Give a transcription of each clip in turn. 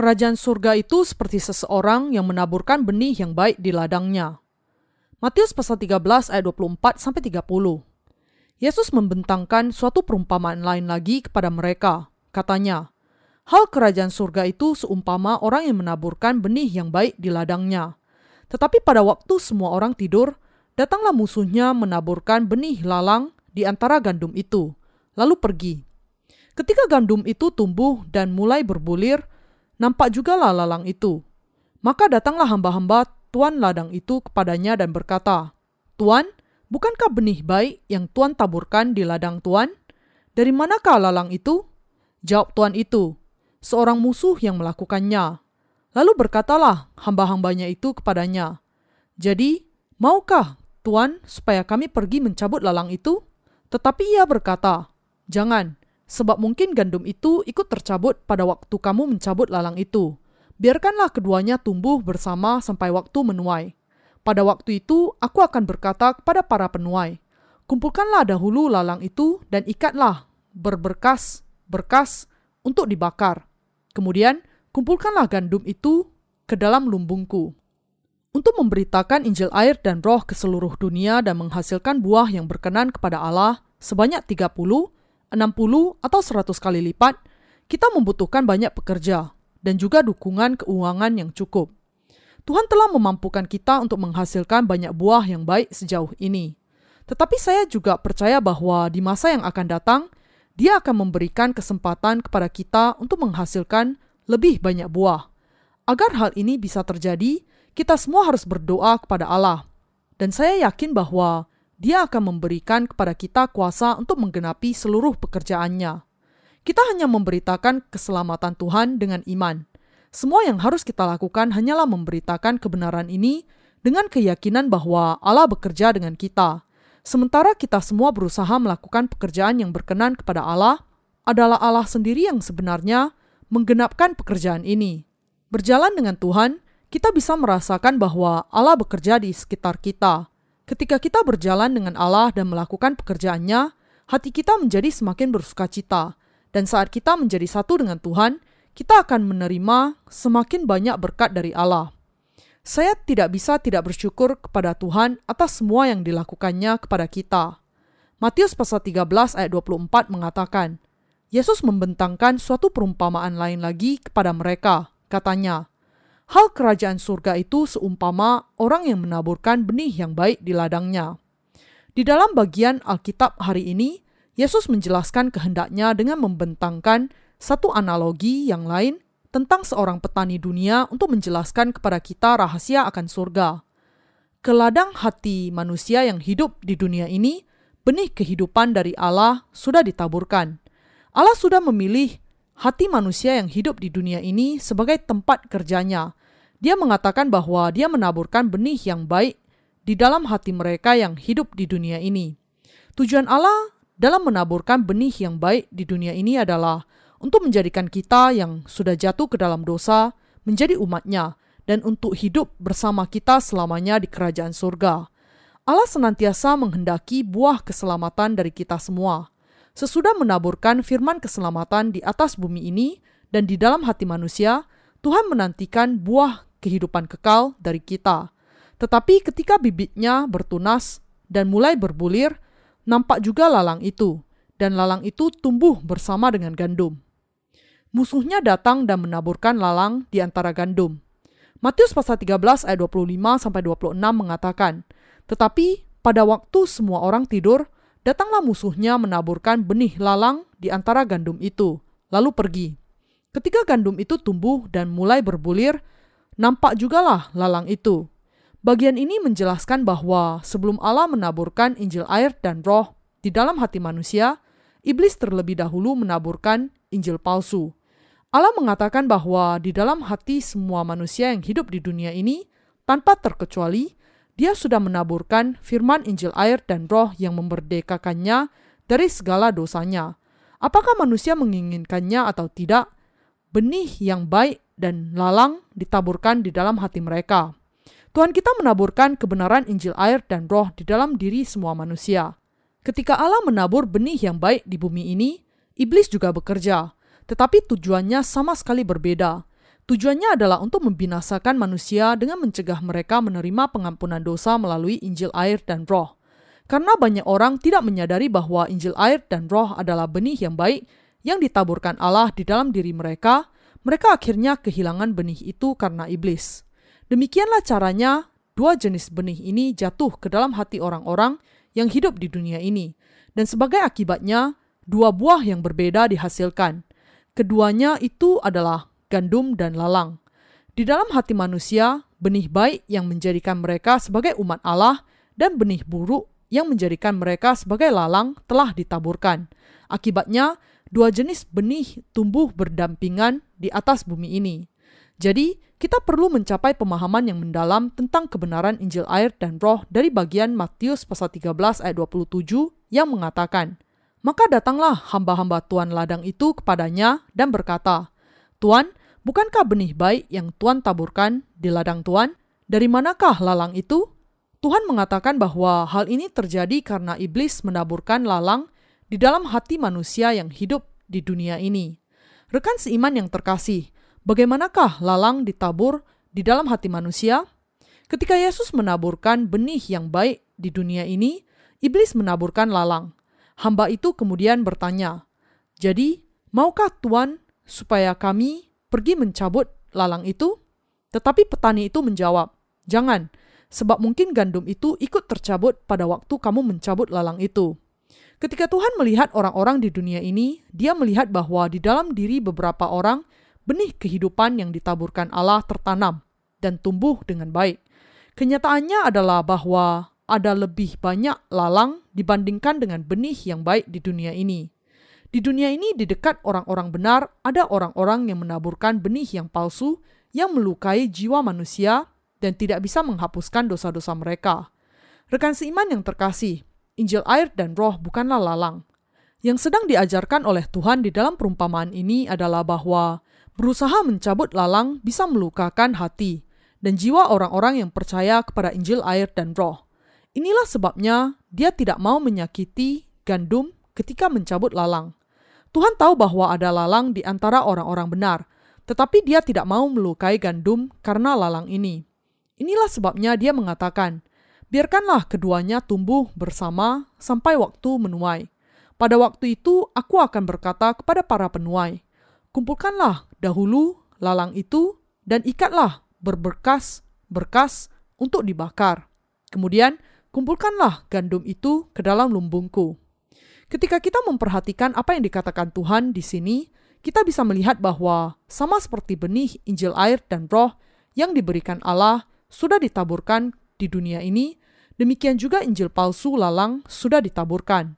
Kerajaan surga itu seperti seseorang yang menaburkan benih yang baik di ladangnya. Matius pasal 13 ayat 24 sampai 30. Yesus membentangkan suatu perumpamaan lain lagi kepada mereka. Katanya, Hal kerajaan surga itu seumpama orang yang menaburkan benih yang baik di ladangnya. Tetapi pada waktu semua orang tidur, datanglah musuhnya menaburkan benih lalang di antara gandum itu, lalu pergi. Ketika gandum itu tumbuh dan mulai berbulir, nampak juga lah lalang itu. Maka datanglah hamba-hamba tuan ladang itu kepadanya dan berkata, Tuan, bukankah benih baik yang tuan taburkan di ladang tuan? Dari manakah lalang itu? Jawab tuan itu, seorang musuh yang melakukannya. Lalu berkatalah hamba-hambanya itu kepadanya, Jadi, maukah tuan supaya kami pergi mencabut lalang itu? Tetapi ia berkata, Jangan, sebab mungkin gandum itu ikut tercabut pada waktu kamu mencabut lalang itu. Biarkanlah keduanya tumbuh bersama sampai waktu menuai. Pada waktu itu aku akan berkata kepada para penuai, kumpulkanlah dahulu lalang itu dan ikatlah berberkas berkas untuk dibakar. Kemudian kumpulkanlah gandum itu ke dalam lumbungku. Untuk memberitakan Injil air dan roh ke seluruh dunia dan menghasilkan buah yang berkenan kepada Allah sebanyak 30, 60 atau 100 kali lipat, kita membutuhkan banyak pekerja dan juga dukungan keuangan yang cukup. Tuhan telah memampukan kita untuk menghasilkan banyak buah yang baik sejauh ini. Tetapi saya juga percaya bahwa di masa yang akan datang, Dia akan memberikan kesempatan kepada kita untuk menghasilkan lebih banyak buah. Agar hal ini bisa terjadi, kita semua harus berdoa kepada Allah. Dan saya yakin bahwa dia akan memberikan kepada kita kuasa untuk menggenapi seluruh pekerjaannya. Kita hanya memberitakan keselamatan Tuhan dengan iman. Semua yang harus kita lakukan hanyalah memberitakan kebenaran ini dengan keyakinan bahwa Allah bekerja dengan kita. Sementara kita semua berusaha melakukan pekerjaan yang berkenan kepada Allah, adalah Allah sendiri yang sebenarnya menggenapkan pekerjaan ini. Berjalan dengan Tuhan, kita bisa merasakan bahwa Allah bekerja di sekitar kita. Ketika kita berjalan dengan Allah dan melakukan pekerjaannya, hati kita menjadi semakin bersuka cita. Dan saat kita menjadi satu dengan Tuhan, kita akan menerima semakin banyak berkat dari Allah. Saya tidak bisa tidak bersyukur kepada Tuhan atas semua yang dilakukannya kepada kita. Matius pasal 13 ayat 24 mengatakan, Yesus membentangkan suatu perumpamaan lain lagi kepada mereka. Katanya, Hal kerajaan surga itu seumpama orang yang menaburkan benih yang baik di ladangnya. Di dalam bagian Alkitab hari ini, Yesus menjelaskan kehendaknya dengan membentangkan satu analogi yang lain tentang seorang petani dunia untuk menjelaskan kepada kita rahasia akan surga. Ke ladang hati manusia yang hidup di dunia ini, benih kehidupan dari Allah sudah ditaburkan. Allah sudah memilih hati manusia yang hidup di dunia ini sebagai tempat kerjanya, dia mengatakan bahwa dia menaburkan benih yang baik di dalam hati mereka yang hidup di dunia ini. Tujuan Allah dalam menaburkan benih yang baik di dunia ini adalah untuk menjadikan kita yang sudah jatuh ke dalam dosa menjadi umatnya dan untuk hidup bersama kita selamanya di kerajaan surga. Allah senantiasa menghendaki buah keselamatan dari kita semua. Sesudah menaburkan firman keselamatan di atas bumi ini dan di dalam hati manusia, Tuhan menantikan buah kehidupan kekal dari kita. Tetapi ketika bibitnya bertunas dan mulai berbulir, nampak juga lalang itu, dan lalang itu tumbuh bersama dengan gandum. Musuhnya datang dan menaburkan lalang di antara gandum. Matius pasal 13 ayat 25 sampai 26 mengatakan, "Tetapi pada waktu semua orang tidur, datanglah musuhnya menaburkan benih lalang di antara gandum itu, lalu pergi. Ketika gandum itu tumbuh dan mulai berbulir, nampak jugalah lalang itu. Bagian ini menjelaskan bahwa sebelum Allah menaburkan Injil air dan roh di dalam hati manusia, iblis terlebih dahulu menaburkan Injil palsu. Allah mengatakan bahwa di dalam hati semua manusia yang hidup di dunia ini, tanpa terkecuali, dia sudah menaburkan firman Injil air dan roh yang memerdekakannya dari segala dosanya. Apakah manusia menginginkannya atau tidak? Benih yang baik dan lalang ditaburkan di dalam hati mereka. Tuhan kita menaburkan kebenaran Injil air dan roh di dalam diri semua manusia. Ketika Allah menabur benih yang baik di bumi ini, iblis juga bekerja, tetapi tujuannya sama sekali berbeda. Tujuannya adalah untuk membinasakan manusia dengan mencegah mereka menerima pengampunan dosa melalui Injil air dan roh. Karena banyak orang tidak menyadari bahwa Injil air dan roh adalah benih yang baik yang ditaburkan Allah di dalam diri mereka, mereka akhirnya kehilangan benih itu karena iblis. Demikianlah caranya dua jenis benih ini jatuh ke dalam hati orang-orang yang hidup di dunia ini. Dan sebagai akibatnya, dua buah yang berbeda dihasilkan. Keduanya itu adalah gandum, dan lalang. Di dalam hati manusia, benih baik yang menjadikan mereka sebagai umat Allah dan benih buruk yang menjadikan mereka sebagai lalang telah ditaburkan. Akibatnya, dua jenis benih tumbuh berdampingan di atas bumi ini. Jadi, kita perlu mencapai pemahaman yang mendalam tentang kebenaran Injil air dan roh dari bagian Matius pasal 13 ayat 27 yang mengatakan, Maka datanglah hamba-hamba Tuan ladang itu kepadanya dan berkata, Tuan, Bukankah benih baik yang Tuhan taburkan di ladang Tuhan? Dari manakah lalang itu? Tuhan mengatakan bahwa hal ini terjadi karena iblis menaburkan lalang di dalam hati manusia yang hidup di dunia ini. Rekan seiman yang terkasih, bagaimanakah lalang ditabur di dalam hati manusia? Ketika Yesus menaburkan benih yang baik di dunia ini, iblis menaburkan lalang. Hamba itu kemudian bertanya, "Jadi, maukah Tuhan supaya kami pergi mencabut lalang itu? Tetapi petani itu menjawab, Jangan, sebab mungkin gandum itu ikut tercabut pada waktu kamu mencabut lalang itu. Ketika Tuhan melihat orang-orang di dunia ini, dia melihat bahwa di dalam diri beberapa orang, benih kehidupan yang ditaburkan Allah tertanam dan tumbuh dengan baik. Kenyataannya adalah bahwa ada lebih banyak lalang dibandingkan dengan benih yang baik di dunia ini. Di dunia ini, di dekat orang-orang benar, ada orang-orang yang menaburkan benih yang palsu yang melukai jiwa manusia dan tidak bisa menghapuskan dosa-dosa mereka. Rekan seiman yang terkasih, Injil air dan roh bukanlah lalang. Yang sedang diajarkan oleh Tuhan di dalam perumpamaan ini adalah bahwa berusaha mencabut lalang bisa melukakan hati dan jiwa orang-orang yang percaya kepada Injil air dan roh. Inilah sebabnya dia tidak mau menyakiti gandum ketika mencabut lalang. Tuhan tahu bahwa ada lalang di antara orang-orang benar, tetapi dia tidak mau melukai gandum karena lalang ini. Inilah sebabnya dia mengatakan, biarkanlah keduanya tumbuh bersama sampai waktu menuai. Pada waktu itu aku akan berkata kepada para penuai, kumpulkanlah dahulu lalang itu dan ikatlah berberkas-berkas untuk dibakar. Kemudian kumpulkanlah gandum itu ke dalam lumbungku. Ketika kita memperhatikan apa yang dikatakan Tuhan di sini, kita bisa melihat bahwa sama seperti benih Injil air dan roh yang diberikan Allah sudah ditaburkan di dunia ini, demikian juga Injil palsu lalang sudah ditaburkan.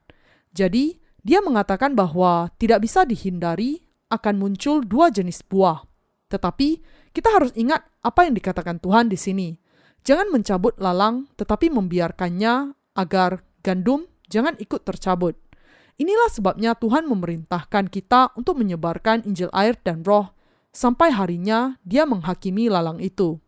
Jadi, dia mengatakan bahwa tidak bisa dihindari akan muncul dua jenis buah. Tetapi, kita harus ingat apa yang dikatakan Tuhan di sini. Jangan mencabut lalang, tetapi membiarkannya agar gandum jangan ikut tercabut. Inilah sebabnya Tuhan memerintahkan kita untuk menyebarkan Injil air dan roh sampai harinya dia menghakimi lalang itu.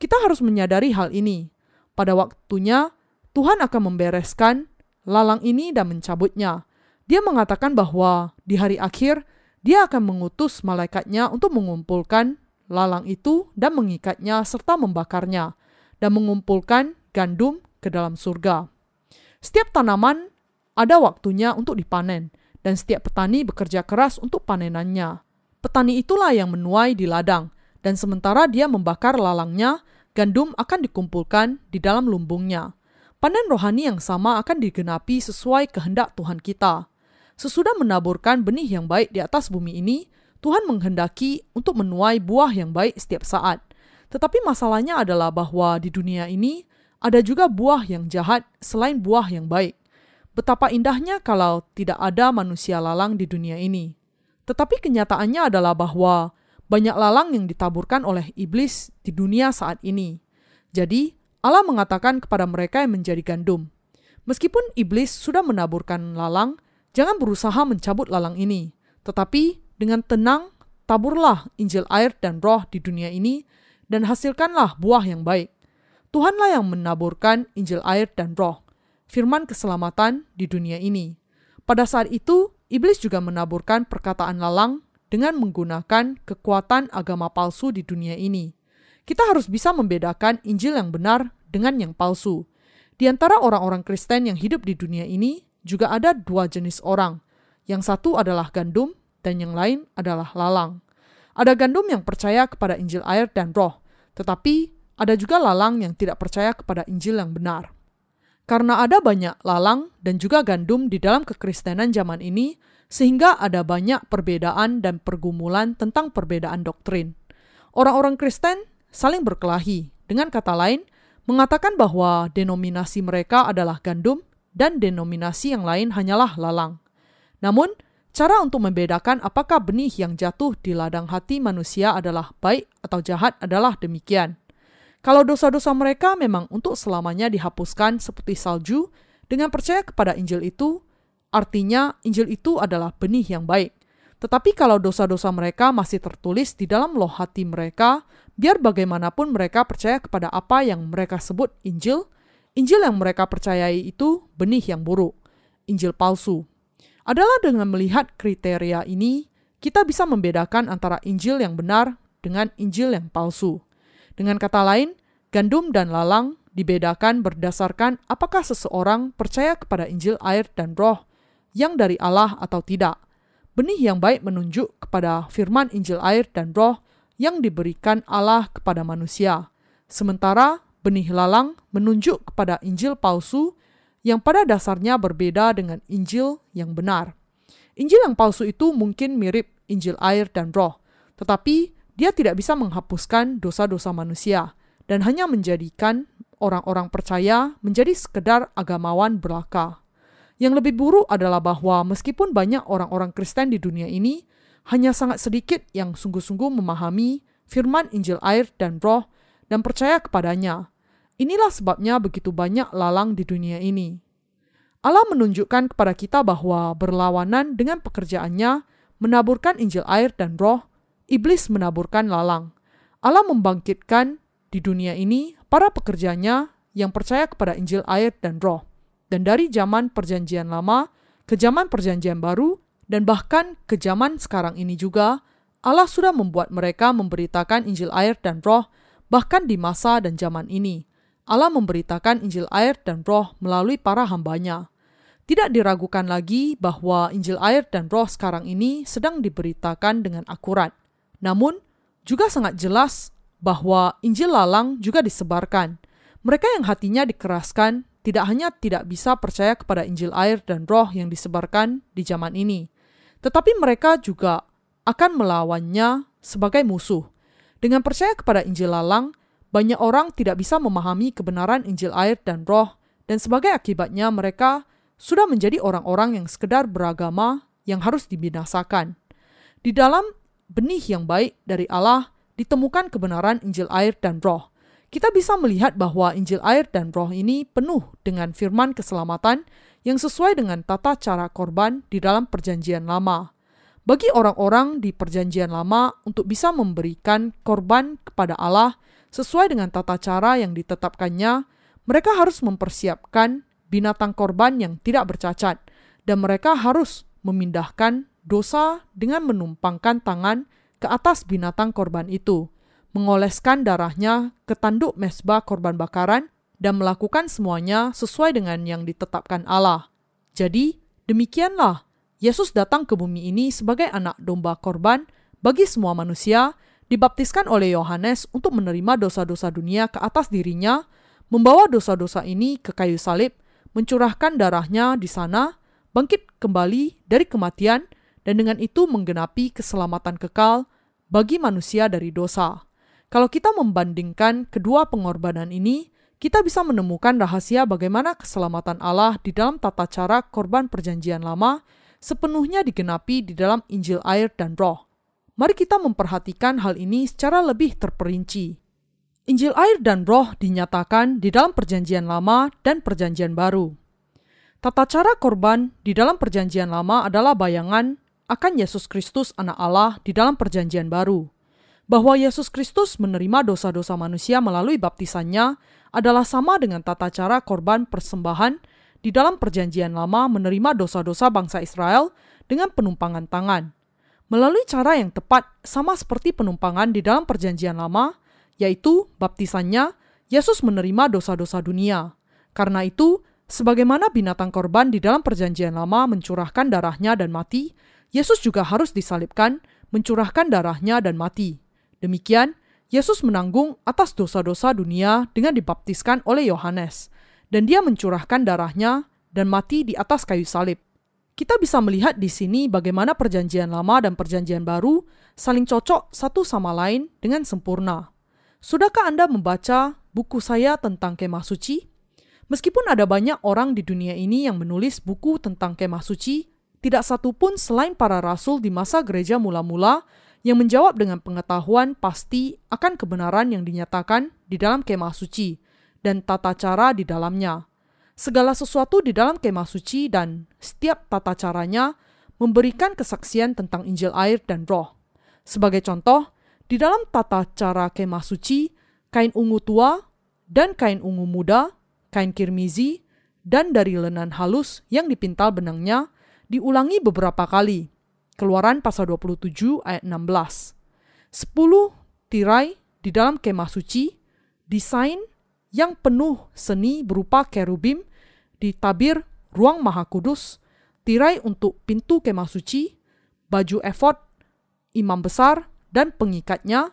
Kita harus menyadari hal ini. Pada waktunya, Tuhan akan membereskan lalang ini dan mencabutnya. Dia mengatakan bahwa di hari akhir, dia akan mengutus malaikatnya untuk mengumpulkan lalang itu dan mengikatnya serta membakarnya, dan mengumpulkan gandum ke dalam surga. Setiap tanaman ada waktunya untuk dipanen, dan setiap petani bekerja keras untuk panenannya. Petani itulah yang menuai di ladang, dan sementara dia membakar lalangnya, gandum akan dikumpulkan di dalam lumbungnya. Panen rohani yang sama akan digenapi sesuai kehendak Tuhan kita. Sesudah menaburkan benih yang baik di atas bumi ini, Tuhan menghendaki untuk menuai buah yang baik setiap saat. Tetapi masalahnya adalah bahwa di dunia ini ada juga buah yang jahat selain buah yang baik. Betapa indahnya kalau tidak ada manusia lalang di dunia ini. Tetapi kenyataannya adalah bahwa banyak lalang yang ditaburkan oleh iblis di dunia saat ini. Jadi, Allah mengatakan kepada mereka yang menjadi gandum, meskipun iblis sudah menaburkan lalang, jangan berusaha mencabut lalang ini, tetapi dengan tenang taburlah Injil air dan roh di dunia ini dan hasilkanlah buah yang baik. Tuhanlah yang menaburkan Injil air dan roh firman keselamatan di dunia ini. Pada saat itu, iblis juga menaburkan perkataan lalang dengan menggunakan kekuatan agama palsu di dunia ini. Kita harus bisa membedakan Injil yang benar dengan yang palsu. Di antara orang-orang Kristen yang hidup di dunia ini juga ada dua jenis orang. Yang satu adalah gandum dan yang lain adalah lalang. Ada gandum yang percaya kepada Injil air dan roh, tetapi ada juga lalang yang tidak percaya kepada Injil yang benar. Karena ada banyak lalang dan juga gandum di dalam kekristenan zaman ini, sehingga ada banyak perbedaan dan pergumulan tentang perbedaan doktrin. Orang-orang Kristen saling berkelahi. Dengan kata lain, mengatakan bahwa denominasi mereka adalah gandum dan denominasi yang lain hanyalah lalang. Namun, cara untuk membedakan apakah benih yang jatuh di ladang hati manusia adalah baik atau jahat adalah demikian. Kalau dosa-dosa mereka memang untuk selamanya dihapuskan seperti salju, dengan percaya kepada Injil itu, artinya Injil itu adalah benih yang baik. Tetapi kalau dosa-dosa mereka masih tertulis di dalam loh hati mereka, biar bagaimanapun mereka percaya kepada apa yang mereka sebut Injil, Injil yang mereka percayai itu benih yang buruk, Injil palsu. Adalah dengan melihat kriteria ini, kita bisa membedakan antara Injil yang benar dengan Injil yang palsu. Dengan kata lain, gandum dan lalang dibedakan berdasarkan apakah seseorang percaya kepada Injil air dan roh yang dari Allah atau tidak. Benih yang baik menunjuk kepada firman Injil air dan roh yang diberikan Allah kepada manusia. Sementara benih lalang menunjuk kepada Injil palsu yang pada dasarnya berbeda dengan Injil yang benar. Injil yang palsu itu mungkin mirip Injil air dan roh, tetapi dia tidak bisa menghapuskan dosa-dosa manusia dan hanya menjadikan orang-orang percaya menjadi sekedar agamawan belaka. Yang lebih buruk adalah bahwa meskipun banyak orang-orang Kristen di dunia ini, hanya sangat sedikit yang sungguh-sungguh memahami firman Injil air dan roh dan percaya kepadanya. Inilah sebabnya begitu banyak lalang di dunia ini. Allah menunjukkan kepada kita bahwa berlawanan dengan pekerjaannya menaburkan Injil air dan roh, iblis menaburkan lalang. Allah membangkitkan di dunia ini para pekerjanya yang percaya kepada Injil air dan roh dan dari zaman Perjanjian Lama ke zaman Perjanjian Baru, dan bahkan ke zaman sekarang ini juga, Allah sudah membuat mereka memberitakan Injil air dan Roh, bahkan di masa dan zaman ini. Allah memberitakan Injil air dan Roh melalui para hambanya. Tidak diragukan lagi bahwa Injil air dan Roh sekarang ini sedang diberitakan dengan akurat. Namun, juga sangat jelas bahwa Injil lalang juga disebarkan. Mereka yang hatinya dikeraskan tidak hanya tidak bisa percaya kepada Injil air dan roh yang disebarkan di zaman ini, tetapi mereka juga akan melawannya sebagai musuh. Dengan percaya kepada Injil lalang, banyak orang tidak bisa memahami kebenaran Injil air dan roh, dan sebagai akibatnya mereka sudah menjadi orang-orang yang sekedar beragama yang harus dibinasakan. Di dalam benih yang baik dari Allah ditemukan kebenaran Injil air dan roh, kita bisa melihat bahwa Injil air dan roh ini penuh dengan firman keselamatan yang sesuai dengan tata cara korban di dalam perjanjian lama. Bagi orang-orang di perjanjian lama untuk bisa memberikan korban kepada Allah sesuai dengan tata cara yang ditetapkannya, mereka harus mempersiapkan binatang korban yang tidak bercacat, dan mereka harus memindahkan dosa dengan menumpangkan tangan ke atas binatang korban itu mengoleskan darahnya ke tanduk mesbah korban bakaran, dan melakukan semuanya sesuai dengan yang ditetapkan Allah. Jadi, demikianlah Yesus datang ke bumi ini sebagai anak domba korban bagi semua manusia, dibaptiskan oleh Yohanes untuk menerima dosa-dosa dunia ke atas dirinya, membawa dosa-dosa ini ke kayu salib, mencurahkan darahnya di sana, bangkit kembali dari kematian, dan dengan itu menggenapi keselamatan kekal bagi manusia dari dosa. Kalau kita membandingkan kedua pengorbanan ini, kita bisa menemukan rahasia bagaimana keselamatan Allah di dalam tata cara korban perjanjian lama sepenuhnya digenapi di dalam Injil air dan roh. Mari kita memperhatikan hal ini secara lebih terperinci. Injil air dan roh dinyatakan di dalam perjanjian lama dan perjanjian baru. Tata cara korban di dalam perjanjian lama adalah bayangan akan Yesus Kristus anak Allah di dalam perjanjian baru bahwa Yesus Kristus menerima dosa-dosa manusia melalui baptisannya adalah sama dengan tata cara korban persembahan di dalam perjanjian lama menerima dosa-dosa bangsa Israel dengan penumpangan tangan. melalui cara yang tepat sama seperti penumpangan di dalam perjanjian lama, yaitu baptisannya, Yesus menerima dosa-dosa dunia. Karena itu, sebagaimana binatang korban di dalam perjanjian lama mencurahkan darahnya dan mati, Yesus juga harus disalibkan, mencurahkan darahnya dan mati. Demikian, Yesus menanggung atas dosa-dosa dunia dengan dibaptiskan oleh Yohanes, dan dia mencurahkan darahnya dan mati di atas kayu salib. Kita bisa melihat di sini bagaimana perjanjian lama dan perjanjian baru saling cocok satu sama lain dengan sempurna. Sudahkah Anda membaca buku saya tentang kemah suci? Meskipun ada banyak orang di dunia ini yang menulis buku tentang kemah suci, tidak satu pun selain para rasul di masa gereja mula-mula yang menjawab dengan pengetahuan pasti akan kebenaran yang dinyatakan di dalam kemah suci dan tata cara di dalamnya. Segala sesuatu di dalam kemah suci dan setiap tata caranya memberikan kesaksian tentang Injil air dan roh. Sebagai contoh, di dalam tata cara kemah suci, kain ungu tua dan kain ungu muda, kain kirmizi, dan dari lenan halus yang dipintal benangnya diulangi beberapa kali. Keluaran pasal 27 ayat 16. 10 tirai di dalam kemah suci, desain yang penuh seni berupa kerubim di tabir ruang maha kudus, tirai untuk pintu kemah suci, baju efod, imam besar, dan pengikatnya,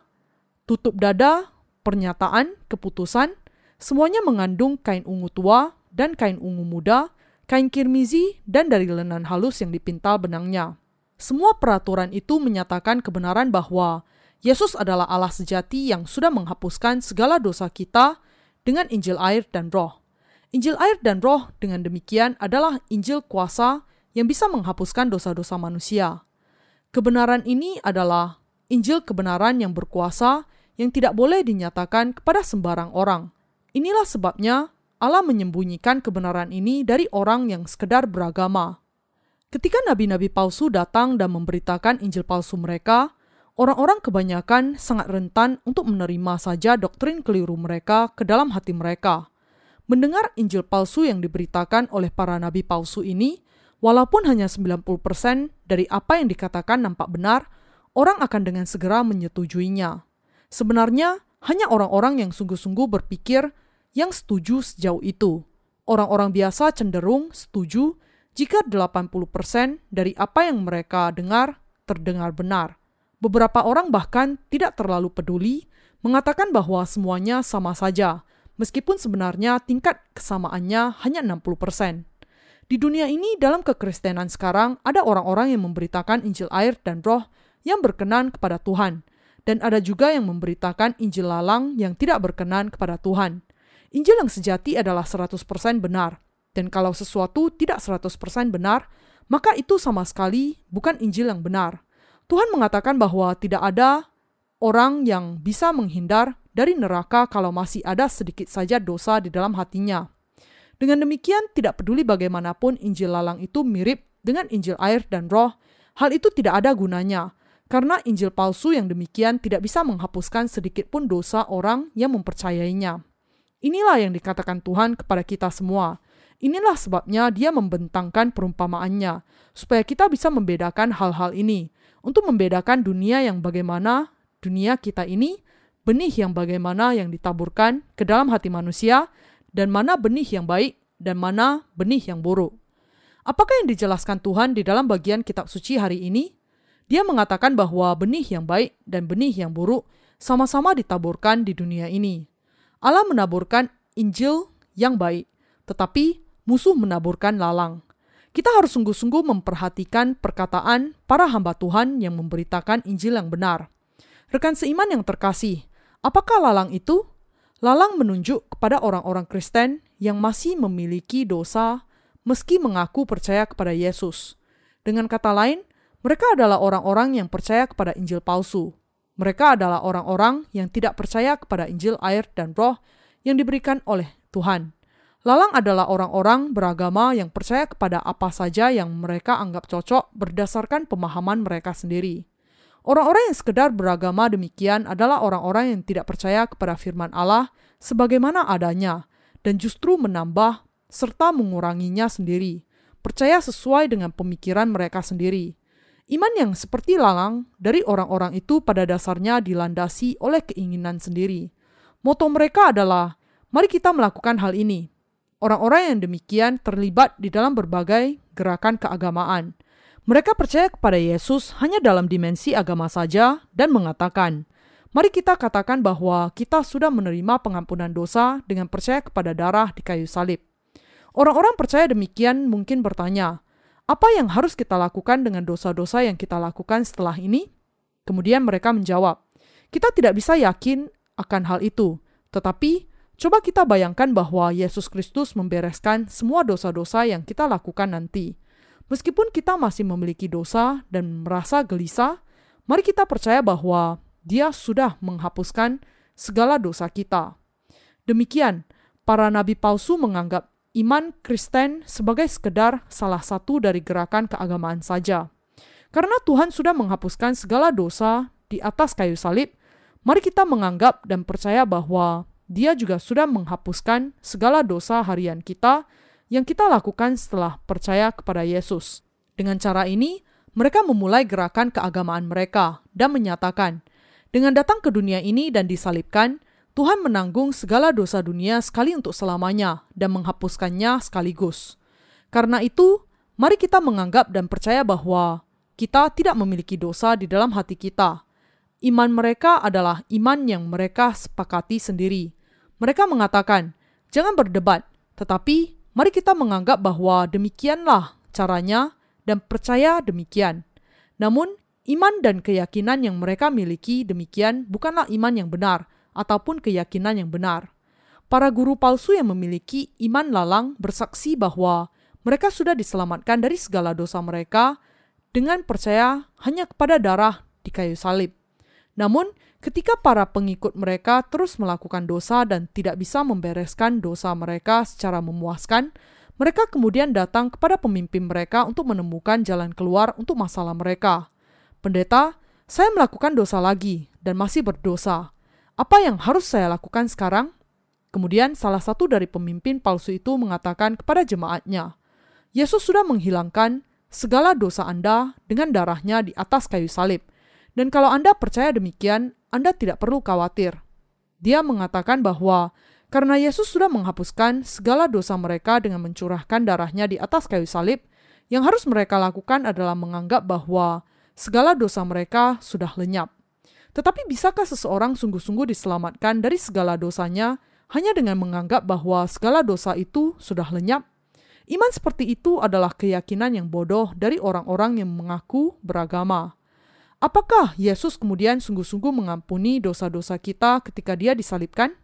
tutup dada, pernyataan, keputusan, semuanya mengandung kain ungu tua dan kain ungu muda, kain kirmizi, dan dari lenan halus yang dipintal benangnya. Semua peraturan itu menyatakan kebenaran bahwa Yesus adalah Allah sejati yang sudah menghapuskan segala dosa kita dengan Injil air dan Roh. Injil air dan Roh dengan demikian adalah Injil kuasa yang bisa menghapuskan dosa-dosa manusia. Kebenaran ini adalah Injil kebenaran yang berkuasa yang tidak boleh dinyatakan kepada sembarang orang. Inilah sebabnya Allah menyembunyikan kebenaran ini dari orang yang sekedar beragama. Ketika nabi-nabi palsu datang dan memberitakan Injil palsu mereka, orang-orang kebanyakan sangat rentan untuk menerima saja doktrin keliru mereka ke dalam hati mereka. Mendengar Injil palsu yang diberitakan oleh para nabi palsu ini, walaupun hanya 90% dari apa yang dikatakan nampak benar, orang akan dengan segera menyetujuinya. Sebenarnya, hanya orang-orang yang sungguh-sungguh berpikir yang setuju sejauh itu. Orang-orang biasa cenderung setuju jika 80% dari apa yang mereka dengar terdengar benar. Beberapa orang bahkan tidak terlalu peduli, mengatakan bahwa semuanya sama saja, meskipun sebenarnya tingkat kesamaannya hanya 60%. Di dunia ini dalam kekristenan sekarang ada orang-orang yang memberitakan Injil air dan roh yang berkenan kepada Tuhan, dan ada juga yang memberitakan Injil lalang yang tidak berkenan kepada Tuhan. Injil yang sejati adalah 100% benar, dan kalau sesuatu tidak 100% benar, maka itu sama sekali bukan Injil yang benar. Tuhan mengatakan bahwa tidak ada orang yang bisa menghindar dari neraka kalau masih ada sedikit saja dosa di dalam hatinya. Dengan demikian, tidak peduli bagaimanapun Injil lalang itu mirip dengan Injil air dan roh, hal itu tidak ada gunanya, karena Injil palsu yang demikian tidak bisa menghapuskan sedikit pun dosa orang yang mempercayainya. Inilah yang dikatakan Tuhan kepada kita semua. Inilah sebabnya dia membentangkan perumpamaannya, supaya kita bisa membedakan hal-hal ini untuk membedakan dunia yang bagaimana dunia kita ini, benih yang bagaimana yang ditaburkan ke dalam hati manusia, dan mana benih yang baik dan mana benih yang buruk. Apakah yang dijelaskan Tuhan di dalam bagian kitab suci hari ini? Dia mengatakan bahwa benih yang baik dan benih yang buruk sama-sama ditaburkan di dunia ini. Allah menaburkan Injil yang baik, tetapi musuh menaburkan lalang. Kita harus sungguh-sungguh memperhatikan perkataan para hamba Tuhan yang memberitakan Injil yang benar. Rekan seiman yang terkasih, apakah lalang itu? Lalang menunjuk kepada orang-orang Kristen yang masih memiliki dosa meski mengaku percaya kepada Yesus. Dengan kata lain, mereka adalah orang-orang yang percaya kepada Injil palsu. Mereka adalah orang-orang yang tidak percaya kepada Injil air dan roh yang diberikan oleh Tuhan. Lalang adalah orang-orang beragama yang percaya kepada apa saja yang mereka anggap cocok berdasarkan pemahaman mereka sendiri. Orang-orang yang sekedar beragama demikian adalah orang-orang yang tidak percaya kepada firman Allah sebagaimana adanya dan justru menambah serta menguranginya sendiri, percaya sesuai dengan pemikiran mereka sendiri. Iman yang seperti lalang dari orang-orang itu pada dasarnya dilandasi oleh keinginan sendiri. Moto mereka adalah, mari kita melakukan hal ini. Orang-orang yang demikian terlibat di dalam berbagai gerakan keagamaan. Mereka percaya kepada Yesus hanya dalam dimensi agama saja dan mengatakan, mari kita katakan bahwa kita sudah menerima pengampunan dosa dengan percaya kepada darah di kayu salib. Orang-orang percaya demikian mungkin bertanya, apa yang harus kita lakukan dengan dosa-dosa yang kita lakukan setelah ini? Kemudian mereka menjawab, "Kita tidak bisa yakin akan hal itu, tetapi coba kita bayangkan bahwa Yesus Kristus membereskan semua dosa-dosa yang kita lakukan nanti. Meskipun kita masih memiliki dosa dan merasa gelisah, mari kita percaya bahwa Dia sudah menghapuskan segala dosa kita." Demikian, para nabi palsu menganggap iman Kristen sebagai sekedar salah satu dari gerakan keagamaan saja. Karena Tuhan sudah menghapuskan segala dosa di atas kayu salib, mari kita menganggap dan percaya bahwa Dia juga sudah menghapuskan segala dosa harian kita yang kita lakukan setelah percaya kepada Yesus. Dengan cara ini, mereka memulai gerakan keagamaan mereka dan menyatakan, dengan datang ke dunia ini dan disalibkan, Tuhan menanggung segala dosa dunia sekali untuk selamanya dan menghapuskannya sekaligus. Karena itu, mari kita menganggap dan percaya bahwa kita tidak memiliki dosa di dalam hati kita. Iman mereka adalah iman yang mereka sepakati sendiri. Mereka mengatakan, "Jangan berdebat, tetapi mari kita menganggap bahwa demikianlah caranya dan percaya demikian." Namun, iman dan keyakinan yang mereka miliki demikian bukanlah iman yang benar ataupun keyakinan yang benar. Para guru palsu yang memiliki iman lalang bersaksi bahwa mereka sudah diselamatkan dari segala dosa mereka dengan percaya hanya kepada darah di kayu salib. Namun, ketika para pengikut mereka terus melakukan dosa dan tidak bisa membereskan dosa mereka secara memuaskan, mereka kemudian datang kepada pemimpin mereka untuk menemukan jalan keluar untuk masalah mereka. Pendeta, saya melakukan dosa lagi dan masih berdosa. Apa yang harus saya lakukan sekarang? Kemudian salah satu dari pemimpin palsu itu mengatakan kepada jemaatnya, Yesus sudah menghilangkan segala dosa Anda dengan darahnya di atas kayu salib. Dan kalau Anda percaya demikian, Anda tidak perlu khawatir. Dia mengatakan bahwa karena Yesus sudah menghapuskan segala dosa mereka dengan mencurahkan darahnya di atas kayu salib, yang harus mereka lakukan adalah menganggap bahwa segala dosa mereka sudah lenyap. Tetapi bisakah seseorang sungguh-sungguh diselamatkan dari segala dosanya hanya dengan menganggap bahwa segala dosa itu sudah lenyap? Iman seperti itu adalah keyakinan yang bodoh dari orang-orang yang mengaku beragama. Apakah Yesus kemudian sungguh-sungguh mengampuni dosa-dosa kita ketika Dia disalibkan?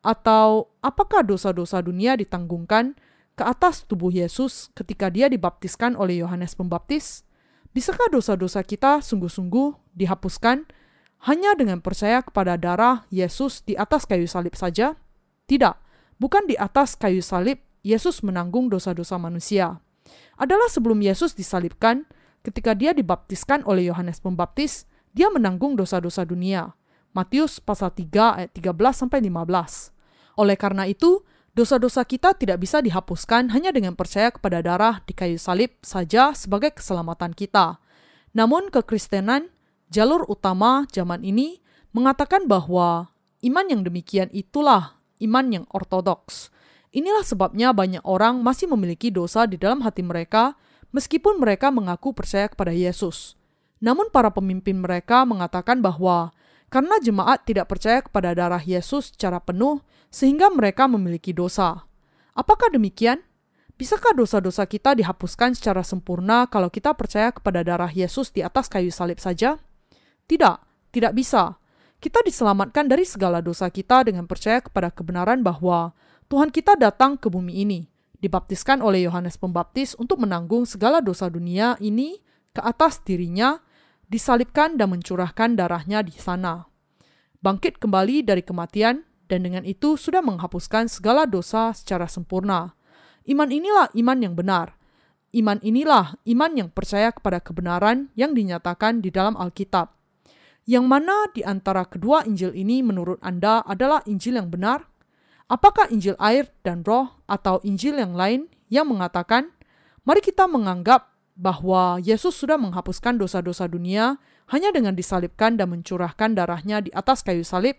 Atau apakah dosa-dosa dunia ditanggungkan ke atas tubuh Yesus ketika Dia dibaptiskan oleh Yohanes Pembaptis? Bisakah dosa-dosa kita sungguh-sungguh dihapuskan hanya dengan percaya kepada darah Yesus di atas kayu salib saja? Tidak, bukan di atas kayu salib Yesus menanggung dosa-dosa manusia. Adalah sebelum Yesus disalibkan, ketika dia dibaptiskan oleh Yohanes Pembaptis, dia menanggung dosa-dosa dunia. Matius pasal 3 ayat 13 sampai 15. Oleh karena itu, dosa-dosa kita tidak bisa dihapuskan hanya dengan percaya kepada darah di kayu salib saja sebagai keselamatan kita. Namun kekristenan jalur utama zaman ini mengatakan bahwa iman yang demikian itulah iman yang ortodoks. Inilah sebabnya banyak orang masih memiliki dosa di dalam hati mereka meskipun mereka mengaku percaya kepada Yesus. Namun para pemimpin mereka mengatakan bahwa karena jemaat tidak percaya kepada darah Yesus secara penuh sehingga mereka memiliki dosa. Apakah demikian? Bisakah dosa-dosa kita dihapuskan secara sempurna kalau kita percaya kepada darah Yesus di atas kayu salib saja? Tidak, tidak bisa. Kita diselamatkan dari segala dosa kita dengan percaya kepada kebenaran bahwa Tuhan kita datang ke bumi ini, dibaptiskan oleh Yohanes Pembaptis untuk menanggung segala dosa dunia ini ke atas dirinya, disalibkan dan mencurahkan darahnya di sana. Bangkit kembali dari kematian dan dengan itu sudah menghapuskan segala dosa secara sempurna. Iman inilah iman yang benar. Iman inilah iman yang percaya kepada kebenaran yang dinyatakan di dalam Alkitab. Yang mana di antara kedua Injil ini menurut Anda adalah Injil yang benar? Apakah Injil air dan roh atau Injil yang lain yang mengatakan, mari kita menganggap bahwa Yesus sudah menghapuskan dosa-dosa dunia hanya dengan disalibkan dan mencurahkan darahnya di atas kayu salib?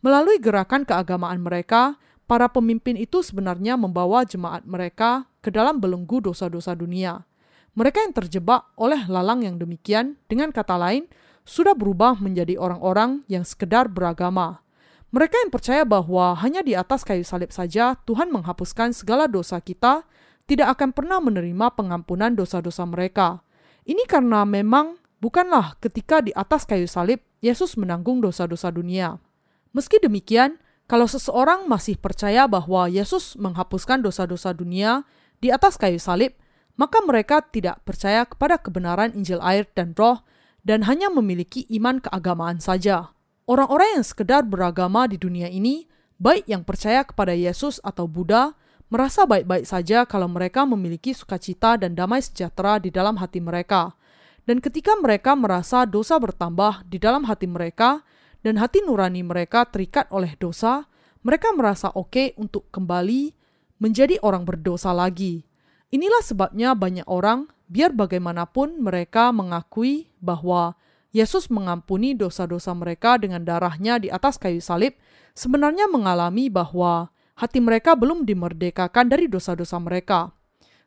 Melalui gerakan keagamaan mereka, para pemimpin itu sebenarnya membawa jemaat mereka ke dalam belenggu dosa-dosa dunia. Mereka yang terjebak oleh lalang yang demikian, dengan kata lain, sudah berubah menjadi orang-orang yang sekedar beragama. Mereka yang percaya bahwa hanya di atas kayu salib saja Tuhan menghapuskan segala dosa kita, tidak akan pernah menerima pengampunan dosa-dosa mereka. Ini karena memang bukanlah ketika di atas kayu salib Yesus menanggung dosa-dosa dunia. Meski demikian, kalau seseorang masih percaya bahwa Yesus menghapuskan dosa-dosa dunia di atas kayu salib, maka mereka tidak percaya kepada kebenaran Injil air dan roh dan hanya memiliki iman keagamaan saja. Orang-orang yang sekedar beragama di dunia ini, baik yang percaya kepada Yesus atau Buddha, merasa baik-baik saja kalau mereka memiliki sukacita dan damai sejahtera di dalam hati mereka. Dan ketika mereka merasa dosa bertambah di dalam hati mereka dan hati nurani mereka terikat oleh dosa, mereka merasa oke okay untuk kembali menjadi orang berdosa lagi. Inilah sebabnya banyak orang, biar bagaimanapun mereka mengakui bahwa Yesus mengampuni dosa-dosa mereka dengan darahnya di atas kayu salib, sebenarnya mengalami bahwa hati mereka belum dimerdekakan dari dosa-dosa mereka.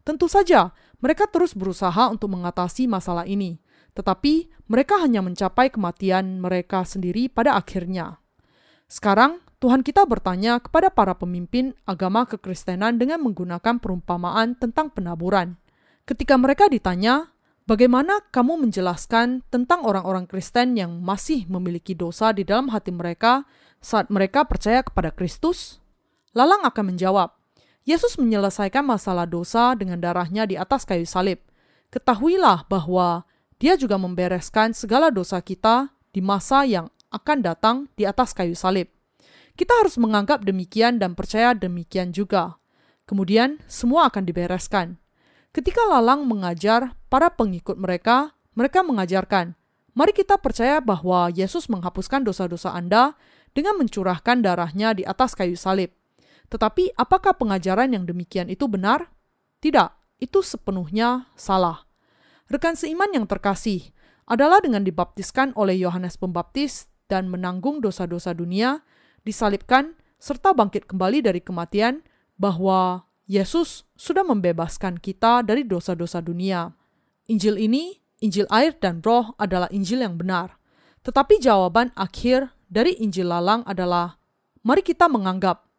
Tentu saja, mereka terus berusaha untuk mengatasi masalah ini, tetapi mereka hanya mencapai kematian mereka sendiri pada akhirnya. Sekarang, Tuhan kita bertanya kepada para pemimpin agama kekristenan dengan menggunakan perumpamaan tentang penaburan. Ketika mereka ditanya, bagaimana kamu menjelaskan tentang orang-orang Kristen yang masih memiliki dosa di dalam hati mereka saat mereka percaya kepada Kristus? Lalang akan menjawab, Yesus menyelesaikan masalah dosa dengan darahnya di atas kayu salib. Ketahuilah bahwa dia juga membereskan segala dosa kita di masa yang akan datang di atas kayu salib. Kita harus menganggap demikian dan percaya demikian juga. Kemudian semua akan dibereskan. Ketika Lalang mengajar para pengikut mereka, mereka mengajarkan, "Mari kita percaya bahwa Yesus menghapuskan dosa-dosa Anda dengan mencurahkan darahnya di atas kayu salib. Tetapi apakah pengajaran yang demikian itu benar? Tidak, itu sepenuhnya salah. Rekan seiman yang terkasih adalah dengan dibaptiskan oleh Yohanes Pembaptis dan menanggung dosa-dosa dunia, disalibkan, serta bangkit kembali dari kematian, bahwa Yesus sudah membebaskan kita dari dosa-dosa dunia. Injil ini, Injil air dan roh adalah Injil yang benar. Tetapi jawaban akhir dari Injil lalang adalah, mari kita menganggap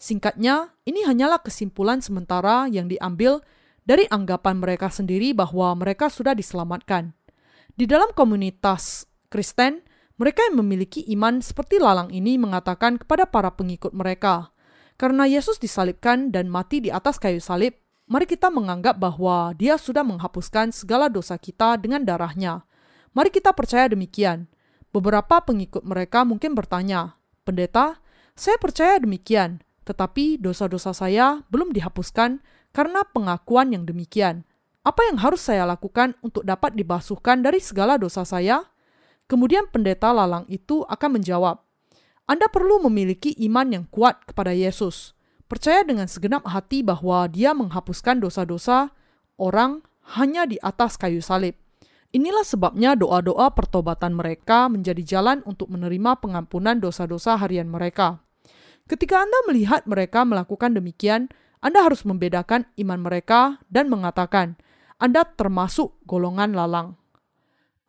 Singkatnya, ini hanyalah kesimpulan sementara yang diambil dari anggapan mereka sendiri bahwa mereka sudah diselamatkan. Di dalam komunitas Kristen, mereka yang memiliki iman seperti lalang ini mengatakan kepada para pengikut mereka, "Karena Yesus disalibkan dan mati di atas kayu salib, mari kita menganggap bahwa Dia sudah menghapuskan segala dosa kita dengan darahnya. Mari kita percaya demikian." Beberapa pengikut mereka mungkin bertanya, "Pendeta, saya percaya demikian." tetapi dosa-dosa saya belum dihapuskan karena pengakuan yang demikian. Apa yang harus saya lakukan untuk dapat dibasuhkan dari segala dosa saya? Kemudian pendeta lalang itu akan menjawab, Anda perlu memiliki iman yang kuat kepada Yesus. Percaya dengan segenap hati bahwa dia menghapuskan dosa-dosa orang hanya di atas kayu salib. Inilah sebabnya doa-doa pertobatan mereka menjadi jalan untuk menerima pengampunan dosa-dosa harian mereka. Ketika Anda melihat mereka melakukan demikian, Anda harus membedakan iman mereka dan mengatakan, Anda termasuk golongan lalang.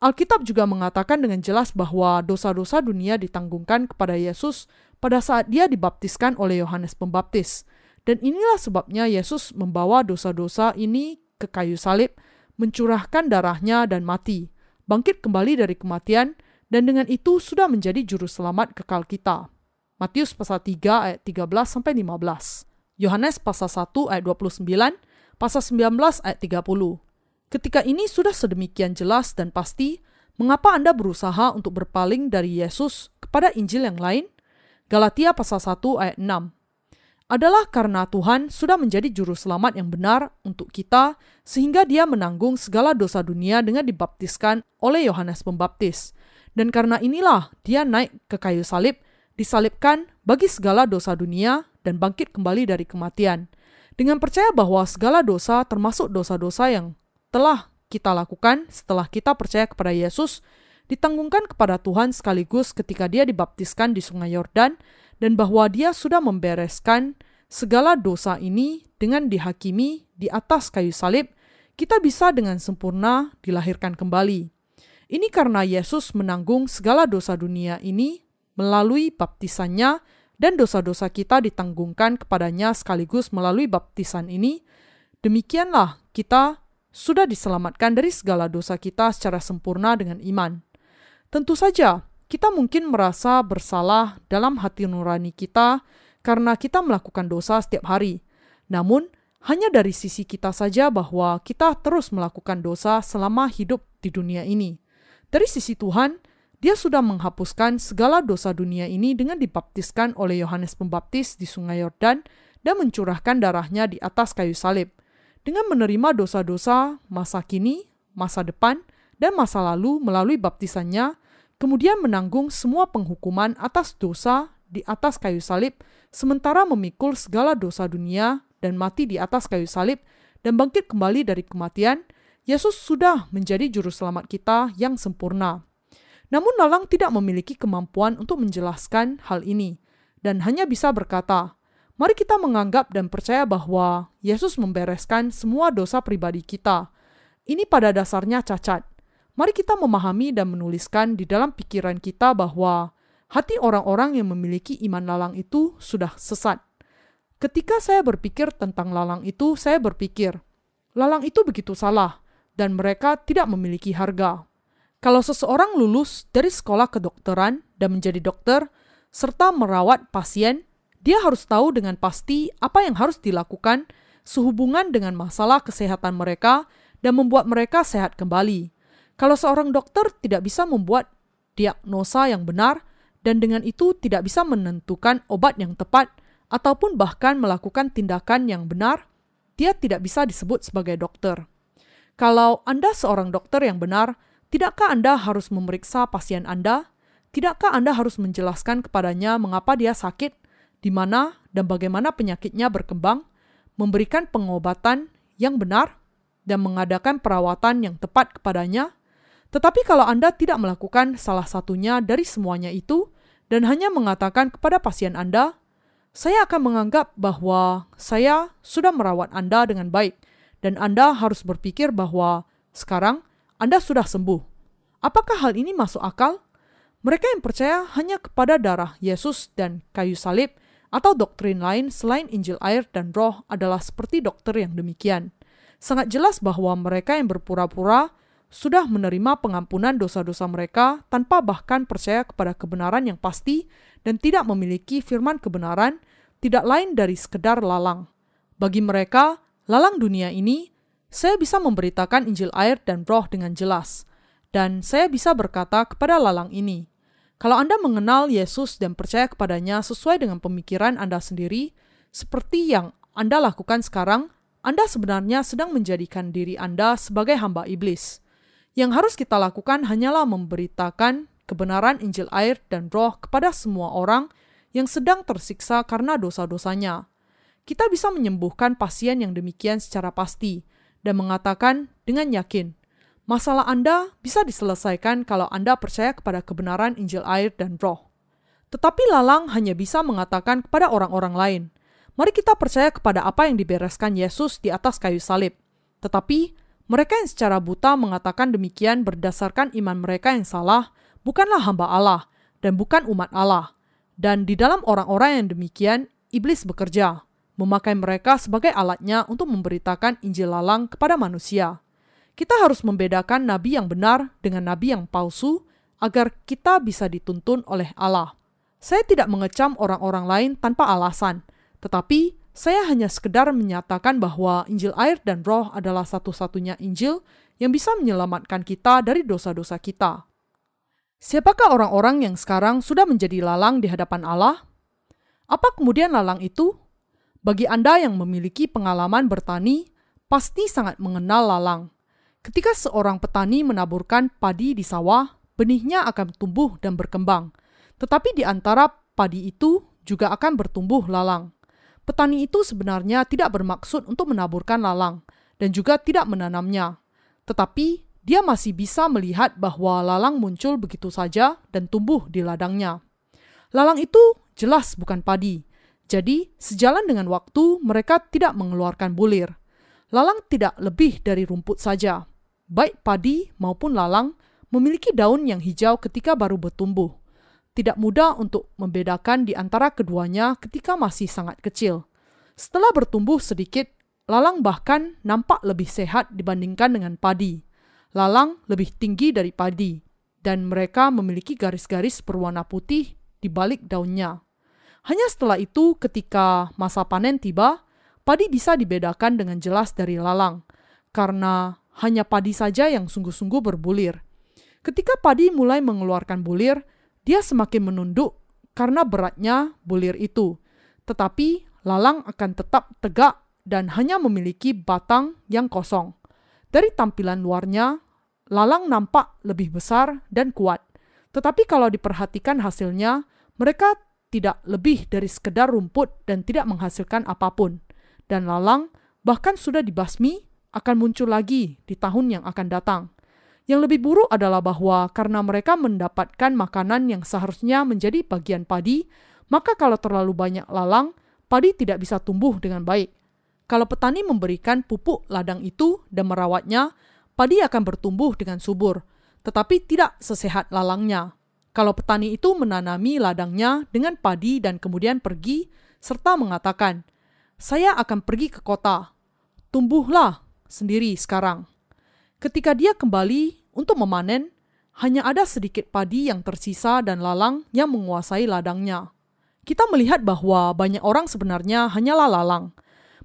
Alkitab juga mengatakan dengan jelas bahwa dosa-dosa dunia ditanggungkan kepada Yesus pada saat dia dibaptiskan oleh Yohanes Pembaptis. Dan inilah sebabnya Yesus membawa dosa-dosa ini ke kayu salib, mencurahkan darahnya dan mati, bangkit kembali dari kematian, dan dengan itu sudah menjadi juru selamat kekal kita. Matius pasal 3 ayat 13 sampai 15. Yohanes pasal 1 ayat 29, pasal 19 ayat 30. Ketika ini sudah sedemikian jelas dan pasti, mengapa Anda berusaha untuk berpaling dari Yesus kepada Injil yang lain? Galatia pasal 1 ayat 6. Adalah karena Tuhan sudah menjadi juru selamat yang benar untuk kita sehingga dia menanggung segala dosa dunia dengan dibaptiskan oleh Yohanes Pembaptis. Dan karena inilah dia naik ke kayu salib disalibkan bagi segala dosa dunia dan bangkit kembali dari kematian. Dengan percaya bahwa segala dosa termasuk dosa-dosa yang telah kita lakukan setelah kita percaya kepada Yesus ditanggungkan kepada Tuhan sekaligus ketika dia dibaptiskan di Sungai Yordan dan bahwa dia sudah membereskan segala dosa ini dengan dihakimi di atas kayu salib, kita bisa dengan sempurna dilahirkan kembali. Ini karena Yesus menanggung segala dosa dunia ini melalui baptisannya dan dosa-dosa kita ditanggungkan kepadanya sekaligus melalui baptisan ini. Demikianlah kita sudah diselamatkan dari segala dosa kita secara sempurna dengan iman. Tentu saja, kita mungkin merasa bersalah dalam hati nurani kita karena kita melakukan dosa setiap hari. Namun, hanya dari sisi kita saja bahwa kita terus melakukan dosa selama hidup di dunia ini. Dari sisi Tuhan, dia sudah menghapuskan segala dosa dunia ini dengan dibaptiskan oleh Yohanes Pembaptis di Sungai Yordan dan mencurahkan darahnya di atas kayu salib. Dengan menerima dosa-dosa masa kini, masa depan, dan masa lalu melalui baptisannya, kemudian menanggung semua penghukuman atas dosa di atas kayu salib, sementara memikul segala dosa dunia dan mati di atas kayu salib, dan bangkit kembali dari kematian, Yesus sudah menjadi juru selamat kita yang sempurna. Namun Lalang tidak memiliki kemampuan untuk menjelaskan hal ini dan hanya bisa berkata, "Mari kita menganggap dan percaya bahwa Yesus membereskan semua dosa pribadi kita." Ini pada dasarnya cacat. Mari kita memahami dan menuliskan di dalam pikiran kita bahwa hati orang-orang yang memiliki iman lalang itu sudah sesat. Ketika saya berpikir tentang lalang itu, saya berpikir, lalang itu begitu salah dan mereka tidak memiliki harga. Kalau seseorang lulus dari sekolah kedokteran dan menjadi dokter, serta merawat pasien, dia harus tahu dengan pasti apa yang harus dilakukan sehubungan dengan masalah kesehatan mereka dan membuat mereka sehat kembali. Kalau seorang dokter tidak bisa membuat diagnosa yang benar dan dengan itu tidak bisa menentukan obat yang tepat ataupun bahkan melakukan tindakan yang benar, dia tidak bisa disebut sebagai dokter. Kalau Anda seorang dokter yang benar, tidakkah Anda harus memeriksa pasien Anda? Tidakkah Anda harus menjelaskan kepadanya mengapa dia sakit, di mana dan bagaimana penyakitnya berkembang, memberikan pengobatan yang benar, dan mengadakan perawatan yang tepat kepadanya? Tetapi kalau Anda tidak melakukan salah satunya dari semuanya itu, dan hanya mengatakan kepada pasien Anda, saya akan menganggap bahwa saya sudah merawat Anda dengan baik, dan Anda harus berpikir bahwa sekarang Anda sudah sembuh. Apakah hal ini masuk akal? Mereka yang percaya hanya kepada darah Yesus dan kayu salib atau doktrin lain selain Injil air dan roh adalah seperti dokter yang demikian. Sangat jelas bahwa mereka yang berpura-pura sudah menerima pengampunan dosa-dosa mereka tanpa bahkan percaya kepada kebenaran yang pasti dan tidak memiliki firman kebenaran tidak lain dari sekedar lalang. Bagi mereka, lalang dunia ini, saya bisa memberitakan Injil air dan roh dengan jelas, dan saya bisa berkata kepada lalang ini, kalau Anda mengenal Yesus dan percaya kepadanya sesuai dengan pemikiran Anda sendiri, seperti yang Anda lakukan sekarang, Anda sebenarnya sedang menjadikan diri Anda sebagai hamba iblis. Yang harus kita lakukan hanyalah memberitakan kebenaran Injil air dan roh kepada semua orang yang sedang tersiksa karena dosa-dosanya kita bisa menyembuhkan pasien yang demikian secara pasti dan mengatakan dengan yakin, masalah Anda bisa diselesaikan kalau Anda percaya kepada kebenaran Injil air dan roh. Tetapi lalang hanya bisa mengatakan kepada orang-orang lain, mari kita percaya kepada apa yang dibereskan Yesus di atas kayu salib. Tetapi mereka yang secara buta mengatakan demikian berdasarkan iman mereka yang salah, bukanlah hamba Allah dan bukan umat Allah. Dan di dalam orang-orang yang demikian, iblis bekerja memakai mereka sebagai alatnya untuk memberitakan Injil lalang kepada manusia. Kita harus membedakan nabi yang benar dengan nabi yang palsu agar kita bisa dituntun oleh Allah. Saya tidak mengecam orang-orang lain tanpa alasan, tetapi saya hanya sekedar menyatakan bahwa Injil air dan roh adalah satu-satunya Injil yang bisa menyelamatkan kita dari dosa-dosa kita. Siapakah orang-orang yang sekarang sudah menjadi lalang di hadapan Allah? Apa kemudian lalang itu? Bagi Anda yang memiliki pengalaman bertani, pasti sangat mengenal lalang. Ketika seorang petani menaburkan padi di sawah, benihnya akan tumbuh dan berkembang. Tetapi di antara padi itu juga akan bertumbuh lalang. Petani itu sebenarnya tidak bermaksud untuk menaburkan lalang dan juga tidak menanamnya. Tetapi dia masih bisa melihat bahwa lalang muncul begitu saja dan tumbuh di ladangnya. Lalang itu jelas bukan padi, jadi sejalan dengan waktu mereka tidak mengeluarkan bulir. Lalang tidak lebih dari rumput saja. Baik padi maupun lalang memiliki daun yang hijau ketika baru bertumbuh. Tidak mudah untuk membedakan di antara keduanya ketika masih sangat kecil. Setelah bertumbuh sedikit, lalang bahkan nampak lebih sehat dibandingkan dengan padi lalang lebih tinggi dari padi, dan mereka memiliki garis-garis berwarna putih di balik daunnya. Hanya setelah itu, ketika masa panen tiba, padi bisa dibedakan dengan jelas dari lalang, karena hanya padi saja yang sungguh-sungguh berbulir. Ketika padi mulai mengeluarkan bulir, dia semakin menunduk karena beratnya bulir itu. Tetapi lalang akan tetap tegak dan hanya memiliki batang yang kosong. Dari tampilan luarnya, lalang nampak lebih besar dan kuat. Tetapi kalau diperhatikan hasilnya, mereka tidak lebih dari sekedar rumput dan tidak menghasilkan apa pun. Dan lalang bahkan sudah dibasmi akan muncul lagi di tahun yang akan datang. Yang lebih buruk adalah bahwa karena mereka mendapatkan makanan yang seharusnya menjadi bagian padi, maka kalau terlalu banyak lalang, padi tidak bisa tumbuh dengan baik. Kalau petani memberikan pupuk ladang itu dan merawatnya, padi akan bertumbuh dengan subur, tetapi tidak sesehat lalangnya. Kalau petani itu menanami ladangnya dengan padi dan kemudian pergi, serta mengatakan, "Saya akan pergi ke kota, tumbuhlah sendiri sekarang." Ketika dia kembali untuk memanen, hanya ada sedikit padi yang tersisa dan lalang yang menguasai ladangnya. Kita melihat bahwa banyak orang sebenarnya hanyalah lalang,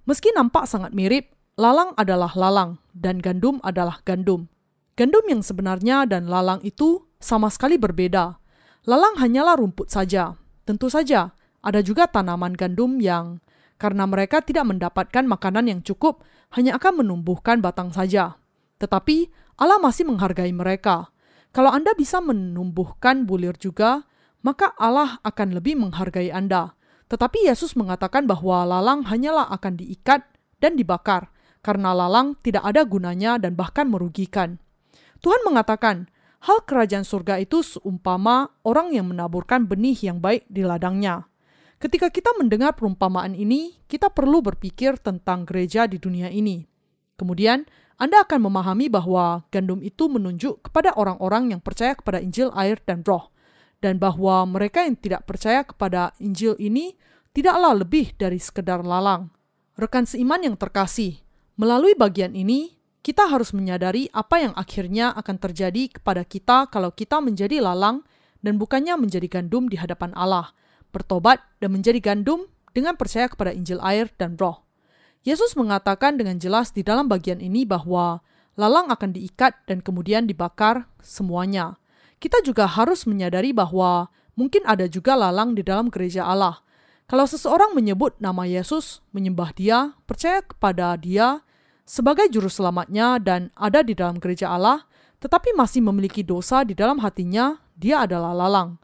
Meski nampak sangat mirip, lalang adalah lalang dan gandum adalah gandum. Gandum yang sebenarnya dan lalang itu sama sekali berbeda. Lalang hanyalah rumput saja. Tentu saja, ada juga tanaman gandum yang karena mereka tidak mendapatkan makanan yang cukup, hanya akan menumbuhkan batang saja. Tetapi Allah masih menghargai mereka. Kalau Anda bisa menumbuhkan bulir juga, maka Allah akan lebih menghargai Anda. Tetapi Yesus mengatakan bahwa lalang hanyalah akan diikat dan dibakar, karena lalang tidak ada gunanya dan bahkan merugikan. Tuhan mengatakan, hal kerajaan surga itu seumpama orang yang menaburkan benih yang baik di ladangnya. Ketika kita mendengar perumpamaan ini, kita perlu berpikir tentang gereja di dunia ini. Kemudian, Anda akan memahami bahwa gandum itu menunjuk kepada orang-orang yang percaya kepada Injil, air, dan roh dan bahwa mereka yang tidak percaya kepada Injil ini tidaklah lebih dari sekedar lalang. Rekan seiman yang terkasih, melalui bagian ini kita harus menyadari apa yang akhirnya akan terjadi kepada kita kalau kita menjadi lalang dan bukannya menjadi gandum di hadapan Allah, bertobat dan menjadi gandum dengan percaya kepada Injil air dan roh. Yesus mengatakan dengan jelas di dalam bagian ini bahwa lalang akan diikat dan kemudian dibakar semuanya kita juga harus menyadari bahwa mungkin ada juga lalang di dalam gereja Allah. Kalau seseorang menyebut nama Yesus, menyembah Dia, percaya kepada Dia sebagai juru selamatnya dan ada di dalam gereja Allah, tetapi masih memiliki dosa di dalam hatinya, dia adalah lalang.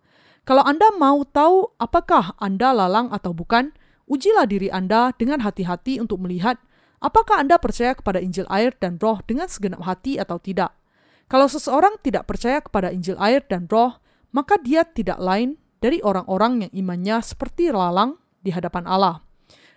Kalau Anda mau tahu apakah Anda lalang atau bukan, ujilah diri Anda dengan hati-hati untuk melihat apakah Anda percaya kepada Injil air dan roh dengan segenap hati atau tidak. Kalau seseorang tidak percaya kepada Injil air dan roh, maka dia tidak lain dari orang-orang yang imannya seperti lalang di hadapan Allah.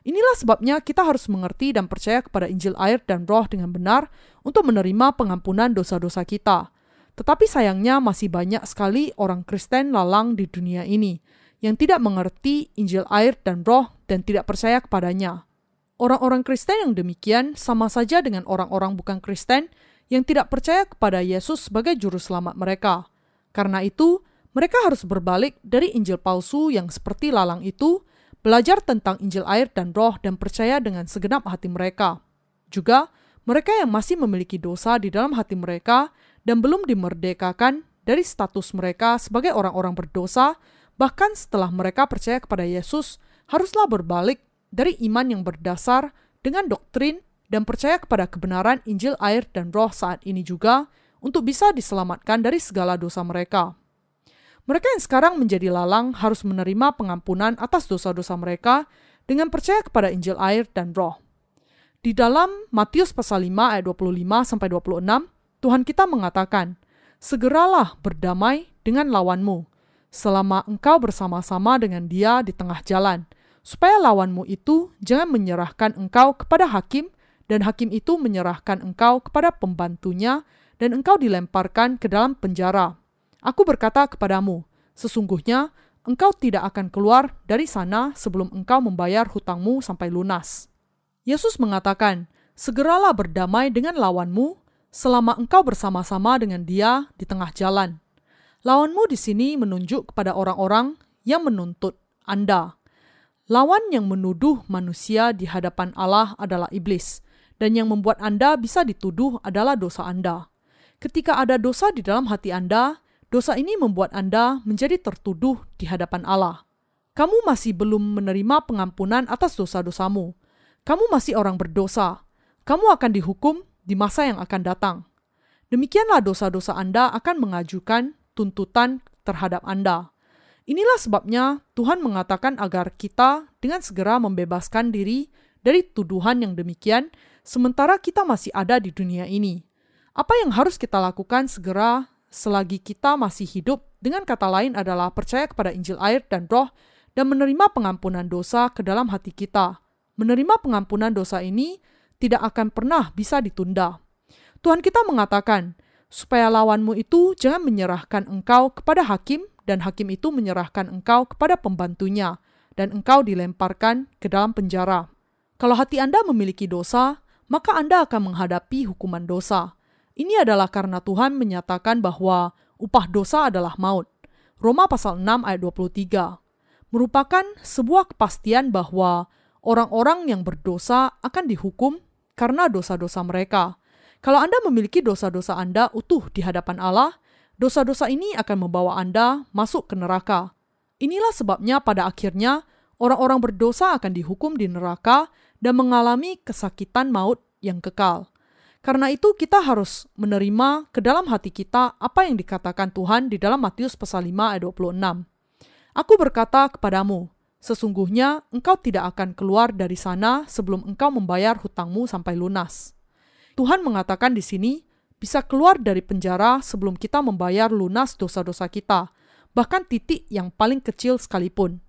Inilah sebabnya kita harus mengerti dan percaya kepada Injil air dan roh dengan benar untuk menerima pengampunan dosa-dosa kita. Tetapi sayangnya masih banyak sekali orang Kristen lalang di dunia ini yang tidak mengerti Injil air dan roh dan tidak percaya kepadanya. Orang-orang Kristen yang demikian sama saja dengan orang-orang bukan Kristen yang tidak percaya kepada Yesus sebagai juru selamat mereka. Karena itu, mereka harus berbalik dari Injil palsu yang seperti lalang itu, belajar tentang Injil air dan roh dan percaya dengan segenap hati mereka. Juga, mereka yang masih memiliki dosa di dalam hati mereka dan belum dimerdekakan dari status mereka sebagai orang-orang berdosa, bahkan setelah mereka percaya kepada Yesus, haruslah berbalik dari iman yang berdasar dengan doktrin dan percaya kepada kebenaran Injil air dan roh saat ini juga untuk bisa diselamatkan dari segala dosa mereka. Mereka yang sekarang menjadi lalang harus menerima pengampunan atas dosa-dosa mereka dengan percaya kepada Injil air dan roh. Di dalam Matius pasal 5 ayat 25 sampai 26, Tuhan kita mengatakan, "Segeralah berdamai dengan lawanmu, selama engkau bersama-sama dengan dia di tengah jalan, supaya lawanmu itu jangan menyerahkan engkau kepada hakim, dan hakim itu menyerahkan engkau kepada pembantunya, dan engkau dilemparkan ke dalam penjara. Aku berkata kepadamu, sesungguhnya engkau tidak akan keluar dari sana sebelum engkau membayar hutangmu sampai lunas." Yesus mengatakan, "Segeralah berdamai dengan lawanmu selama engkau bersama-sama dengan dia di tengah jalan." Lawanmu di sini menunjuk kepada orang-orang yang menuntut Anda. Lawan yang menuduh manusia di hadapan Allah adalah iblis, dan yang membuat Anda bisa dituduh adalah dosa Anda. Ketika ada dosa di dalam hati Anda, dosa ini membuat Anda menjadi tertuduh di hadapan Allah. Kamu masih belum menerima pengampunan atas dosa-dosamu kamu masih orang berdosa. Kamu akan dihukum di masa yang akan datang. Demikianlah dosa-dosa Anda akan mengajukan tuntutan terhadap Anda. Inilah sebabnya Tuhan mengatakan agar kita dengan segera membebaskan diri dari tuduhan yang demikian, sementara kita masih ada di dunia ini. Apa yang harus kita lakukan segera selagi kita masih hidup, dengan kata lain adalah percaya kepada Injil air dan Roh, dan menerima pengampunan dosa ke dalam hati kita menerima pengampunan dosa ini tidak akan pernah bisa ditunda. Tuhan kita mengatakan, supaya lawanmu itu jangan menyerahkan engkau kepada hakim, dan hakim itu menyerahkan engkau kepada pembantunya, dan engkau dilemparkan ke dalam penjara. Kalau hati Anda memiliki dosa, maka Anda akan menghadapi hukuman dosa. Ini adalah karena Tuhan menyatakan bahwa upah dosa adalah maut. Roma pasal 6 ayat 23 merupakan sebuah kepastian bahwa orang-orang yang berdosa akan dihukum karena dosa-dosa mereka. Kalau Anda memiliki dosa-dosa Anda utuh di hadapan Allah, dosa-dosa ini akan membawa Anda masuk ke neraka. Inilah sebabnya pada akhirnya orang-orang berdosa akan dihukum di neraka dan mengalami kesakitan maut yang kekal. Karena itu kita harus menerima ke dalam hati kita apa yang dikatakan Tuhan di dalam Matius pasal 5 ayat 26. Aku berkata kepadamu, Sesungguhnya engkau tidak akan keluar dari sana sebelum engkau membayar hutangmu sampai lunas. Tuhan mengatakan di sini, bisa keluar dari penjara sebelum kita membayar lunas dosa-dosa kita, bahkan titik yang paling kecil sekalipun.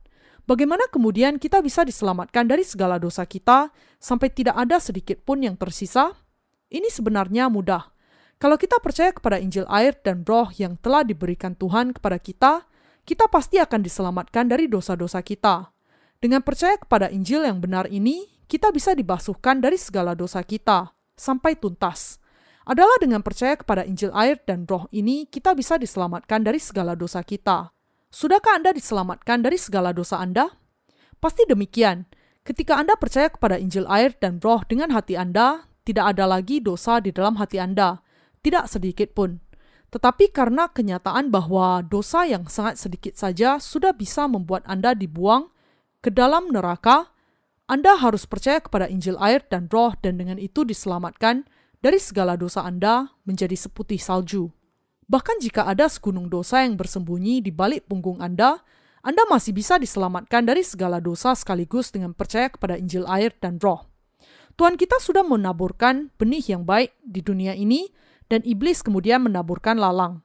Bagaimana kemudian kita bisa diselamatkan dari segala dosa kita sampai tidak ada sedikit pun yang tersisa? Ini sebenarnya mudah. Kalau kita percaya kepada Injil air dan roh yang telah diberikan Tuhan kepada kita, kita pasti akan diselamatkan dari dosa-dosa kita. Dengan percaya kepada Injil yang benar ini, kita bisa dibasuhkan dari segala dosa kita sampai tuntas. Adalah dengan percaya kepada Injil air dan roh ini, kita bisa diselamatkan dari segala dosa kita. Sudahkah Anda diselamatkan dari segala dosa Anda? Pasti demikian. Ketika Anda percaya kepada Injil air dan roh dengan hati Anda, tidak ada lagi dosa di dalam hati Anda. Tidak sedikit pun. Tetapi karena kenyataan bahwa dosa yang sangat sedikit saja sudah bisa membuat Anda dibuang ke dalam neraka, Anda harus percaya kepada Injil air dan roh dan dengan itu diselamatkan dari segala dosa Anda menjadi seputih salju. Bahkan jika ada segunung dosa yang bersembunyi di balik punggung Anda, Anda masih bisa diselamatkan dari segala dosa sekaligus dengan percaya kepada Injil air dan roh. Tuhan kita sudah menaburkan benih yang baik di dunia ini dan iblis kemudian menaburkan lalang.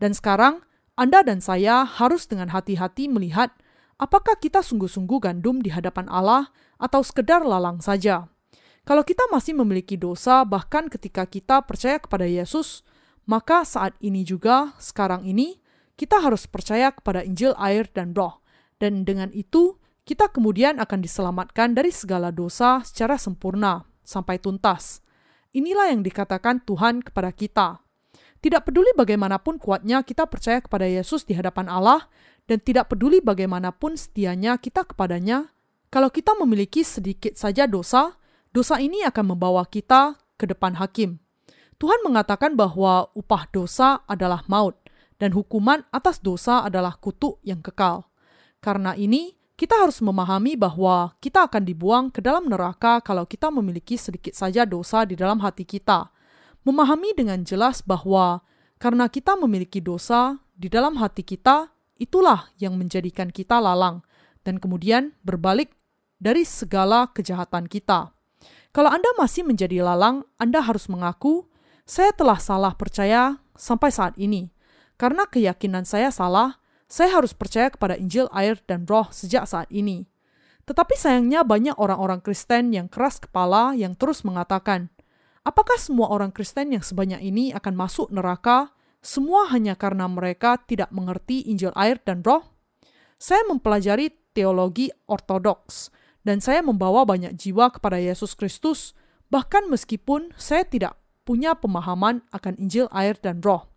Dan sekarang, Anda dan saya harus dengan hati-hati melihat apakah kita sungguh-sungguh gandum di hadapan Allah atau sekedar lalang saja. Kalau kita masih memiliki dosa, bahkan ketika kita percaya kepada Yesus, maka saat ini juga, sekarang ini, kita harus percaya kepada Injil, air, dan Roh, dan dengan itu kita kemudian akan diselamatkan dari segala dosa secara sempurna sampai tuntas. Inilah yang dikatakan Tuhan kepada kita. Tidak peduli bagaimanapun kuatnya kita percaya kepada Yesus di hadapan Allah, dan tidak peduli bagaimanapun setianya kita kepadanya, kalau kita memiliki sedikit saja dosa, dosa ini akan membawa kita ke depan hakim. Tuhan mengatakan bahwa upah dosa adalah maut, dan hukuman atas dosa adalah kutuk yang kekal. Karena ini, kita harus memahami bahwa kita akan dibuang ke dalam neraka kalau kita memiliki sedikit saja dosa di dalam hati kita. Memahami dengan jelas bahwa karena kita memiliki dosa di dalam hati kita, itulah yang menjadikan kita lalang dan kemudian berbalik dari segala kejahatan kita. Kalau Anda masih menjadi lalang, Anda harus mengaku, Saya telah salah percaya sampai saat ini. Karena keyakinan saya salah, saya harus percaya kepada Injil, air, dan roh sejak saat ini. Tetapi sayangnya banyak orang-orang Kristen yang keras kepala yang terus mengatakan, apakah semua orang Kristen yang sebanyak ini akan masuk neraka semua hanya karena mereka tidak mengerti Injil air dan roh? Saya mempelajari teologi ortodoks dan saya membawa banyak jiwa kepada Yesus Kristus, bahkan meskipun saya tidak punya pemahaman akan Injil, air, dan Roh.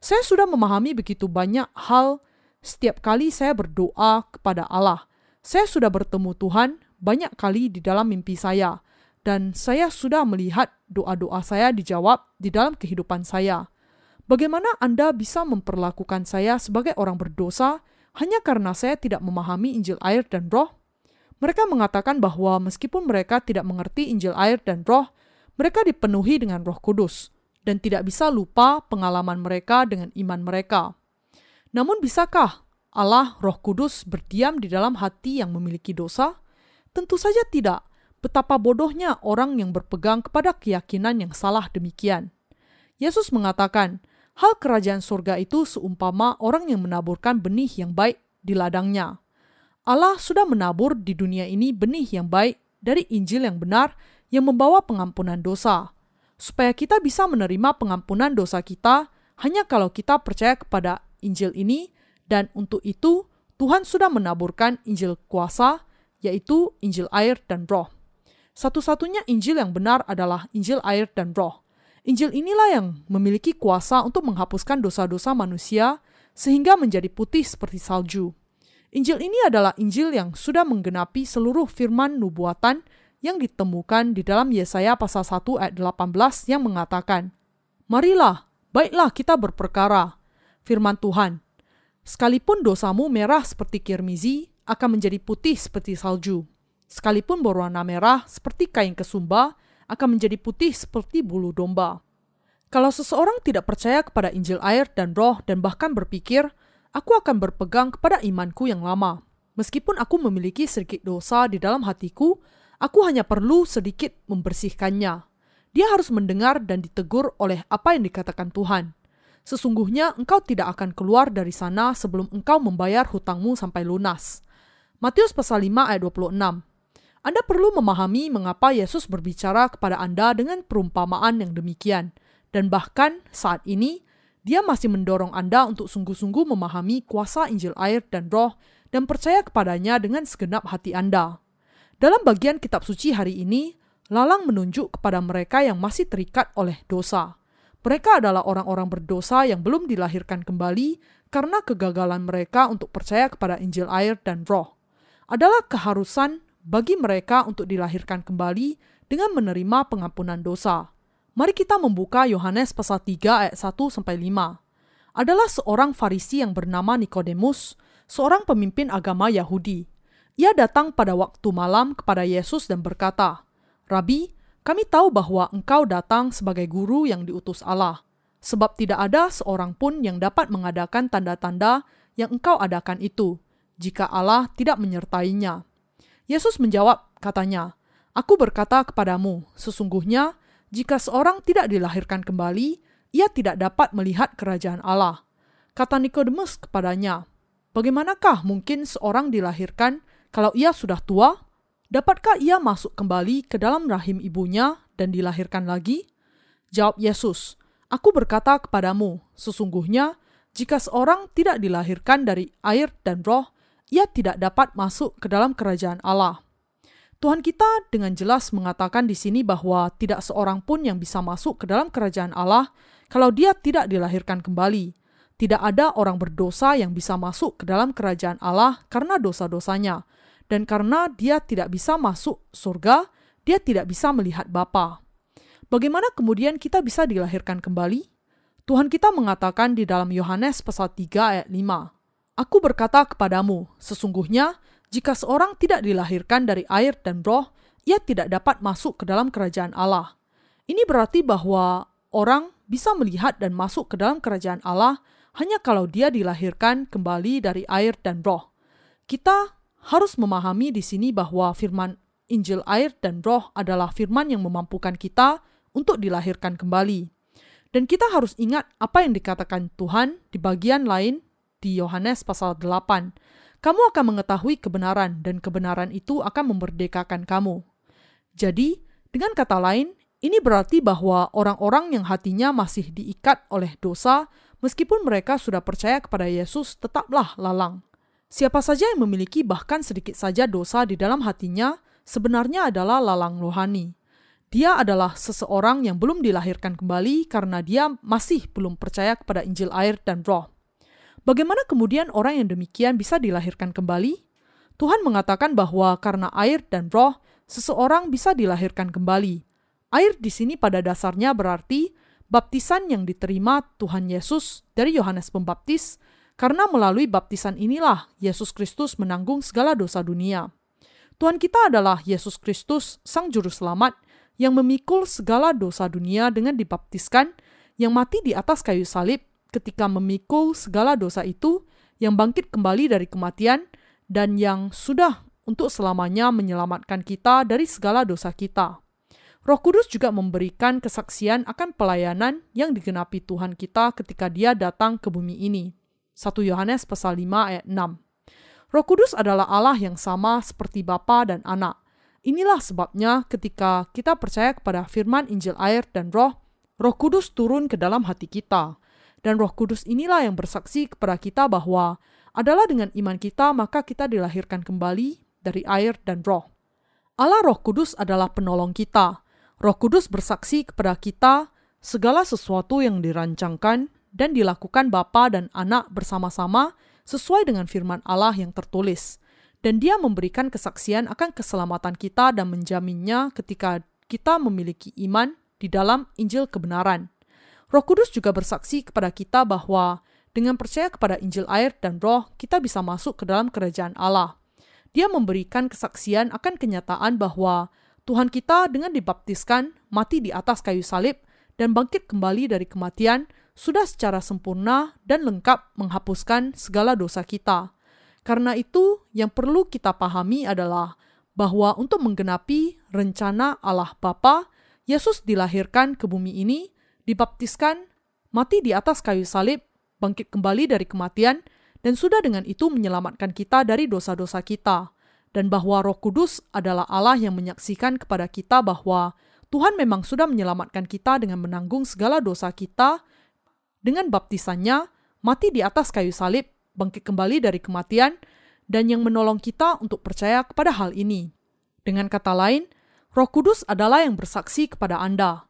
Saya sudah memahami begitu banyak hal setiap kali saya berdoa kepada Allah. Saya sudah bertemu Tuhan banyak kali di dalam mimpi saya, dan saya sudah melihat doa-doa saya dijawab di dalam kehidupan saya. Bagaimana Anda bisa memperlakukan saya sebagai orang berdosa hanya karena saya tidak memahami Injil air dan Roh? Mereka mengatakan bahwa meskipun mereka tidak mengerti Injil air dan Roh, mereka dipenuhi dengan Roh Kudus dan tidak bisa lupa pengalaman mereka dengan iman mereka. Namun, bisakah Allah Roh Kudus berdiam di dalam hati yang memiliki dosa? Tentu saja tidak. Betapa bodohnya orang yang berpegang kepada keyakinan yang salah demikian. Yesus mengatakan, hal kerajaan surga itu seumpama orang yang menaburkan benih yang baik di ladangnya. Allah sudah menabur di dunia ini benih yang baik dari Injil yang benar yang membawa pengampunan dosa, supaya kita bisa menerima pengampunan dosa kita hanya kalau kita percaya kepada Injil ini, dan untuk itu Tuhan sudah menaburkan Injil kuasa, yaitu Injil air dan roh. Satu-satunya Injil yang benar adalah Injil air dan roh. Injil inilah yang memiliki kuasa untuk menghapuskan dosa-dosa manusia sehingga menjadi putih seperti salju. Injil ini adalah Injil yang sudah menggenapi seluruh firman nubuatan yang ditemukan di dalam Yesaya pasal 1 ayat 18 yang mengatakan, Marilah, baiklah kita berperkara. Firman Tuhan, sekalipun dosamu merah seperti kirmizi, akan menjadi putih seperti salju. Sekalipun berwarna merah seperti kain kesumba, akan menjadi putih seperti bulu domba. Kalau seseorang tidak percaya kepada Injil air dan roh dan bahkan berpikir, aku akan berpegang kepada imanku yang lama. Meskipun aku memiliki sedikit dosa di dalam hatiku, Aku hanya perlu sedikit membersihkannya. Dia harus mendengar dan ditegur oleh apa yang dikatakan Tuhan. Sesungguhnya engkau tidak akan keluar dari sana sebelum engkau membayar hutangmu sampai lunas. Matius pasal 5 ayat 26. Anda perlu memahami mengapa Yesus berbicara kepada Anda dengan perumpamaan yang demikian. Dan bahkan saat ini, dia masih mendorong Anda untuk sungguh-sungguh memahami kuasa Injil air dan roh dan percaya kepadanya dengan segenap hati Anda. Dalam bagian kitab suci hari ini, Lalang menunjuk kepada mereka yang masih terikat oleh dosa. Mereka adalah orang-orang berdosa yang belum dilahirkan kembali karena kegagalan mereka untuk percaya kepada Injil air dan roh. Adalah keharusan bagi mereka untuk dilahirkan kembali dengan menerima pengampunan dosa. Mari kita membuka Yohanes pasal 3 ayat 1 sampai 5. Adalah seorang Farisi yang bernama Nikodemus, seorang pemimpin agama Yahudi. Ia datang pada waktu malam kepada Yesus dan berkata, Rabi, kami tahu bahwa engkau datang sebagai guru yang diutus Allah, sebab tidak ada seorang pun yang dapat mengadakan tanda-tanda yang engkau adakan itu, jika Allah tidak menyertainya. Yesus menjawab, katanya, Aku berkata kepadamu, sesungguhnya jika seorang tidak dilahirkan kembali, ia tidak dapat melihat kerajaan Allah. Kata Nikodemus kepadanya, Bagaimanakah mungkin seorang dilahirkan kalau ia sudah tua, dapatkah ia masuk kembali ke dalam rahim ibunya dan dilahirkan lagi? Jawab Yesus, Aku berkata kepadamu, sesungguhnya jika seorang tidak dilahirkan dari air dan roh, ia tidak dapat masuk ke dalam kerajaan Allah. Tuhan kita dengan jelas mengatakan di sini bahwa tidak seorang pun yang bisa masuk ke dalam kerajaan Allah kalau dia tidak dilahirkan kembali. Tidak ada orang berdosa yang bisa masuk ke dalam kerajaan Allah karena dosa-dosanya, dan karena dia tidak bisa masuk surga, dia tidak bisa melihat Bapa. Bagaimana kemudian kita bisa dilahirkan kembali? Tuhan kita mengatakan di dalam Yohanes pasal 3 ayat 5, Aku berkata kepadamu, sesungguhnya jika seorang tidak dilahirkan dari air dan roh, ia tidak dapat masuk ke dalam kerajaan Allah. Ini berarti bahwa orang bisa melihat dan masuk ke dalam kerajaan Allah hanya kalau dia dilahirkan kembali dari air dan roh. Kita harus memahami di sini bahwa firman Injil air dan roh adalah firman yang memampukan kita untuk dilahirkan kembali. Dan kita harus ingat apa yang dikatakan Tuhan di bagian lain di Yohanes pasal 8. Kamu akan mengetahui kebenaran dan kebenaran itu akan memerdekakan kamu. Jadi, dengan kata lain, ini berarti bahwa orang-orang yang hatinya masih diikat oleh dosa, meskipun mereka sudah percaya kepada Yesus, tetaplah lalang. Siapa saja yang memiliki bahkan sedikit saja dosa di dalam hatinya, sebenarnya adalah lalang rohani. Dia adalah seseorang yang belum dilahirkan kembali karena dia masih belum percaya kepada Injil air dan roh. Bagaimana kemudian orang yang demikian bisa dilahirkan kembali? Tuhan mengatakan bahwa karena air dan roh, seseorang bisa dilahirkan kembali. Air di sini pada dasarnya berarti baptisan yang diterima Tuhan Yesus dari Yohanes Pembaptis, karena melalui baptisan inilah Yesus Kristus menanggung segala dosa dunia. Tuhan kita adalah Yesus Kristus, Sang Juru Selamat, yang memikul segala dosa dunia dengan dibaptiskan, yang mati di atas kayu salib ketika memikul segala dosa itu, yang bangkit kembali dari kematian, dan yang sudah untuk selamanya menyelamatkan kita dari segala dosa kita. Roh Kudus juga memberikan kesaksian akan pelayanan yang digenapi Tuhan kita ketika Dia datang ke bumi ini. 1 Yohanes pasal 5 ayat 6. Roh Kudus adalah Allah yang sama seperti Bapa dan Anak. Inilah sebabnya ketika kita percaya kepada firman Injil air dan roh, roh kudus turun ke dalam hati kita. Dan roh kudus inilah yang bersaksi kepada kita bahwa adalah dengan iman kita maka kita dilahirkan kembali dari air dan roh. Allah roh kudus adalah penolong kita. Roh kudus bersaksi kepada kita segala sesuatu yang dirancangkan dan dilakukan Bapa dan Anak bersama-sama sesuai dengan firman Allah yang tertulis dan dia memberikan kesaksian akan keselamatan kita dan menjaminnya ketika kita memiliki iman di dalam Injil kebenaran. Roh Kudus juga bersaksi kepada kita bahwa dengan percaya kepada Injil air dan roh, kita bisa masuk ke dalam kerajaan Allah. Dia memberikan kesaksian akan kenyataan bahwa Tuhan kita dengan dibaptiskan, mati di atas kayu salib, dan bangkit kembali dari kematian, sudah secara sempurna dan lengkap menghapuskan segala dosa kita. Karena itu, yang perlu kita pahami adalah bahwa untuk menggenapi rencana Allah Bapa, Yesus dilahirkan ke bumi ini, dibaptiskan, mati di atas kayu salib, bangkit kembali dari kematian, dan sudah dengan itu menyelamatkan kita dari dosa-dosa kita. Dan bahwa Roh Kudus adalah Allah yang menyaksikan kepada kita bahwa Tuhan memang sudah menyelamatkan kita dengan menanggung segala dosa kita dengan baptisannya, mati di atas kayu salib, bangkit kembali dari kematian, dan yang menolong kita untuk percaya kepada hal ini. Dengan kata lain, Roh Kudus adalah yang bersaksi kepada Anda.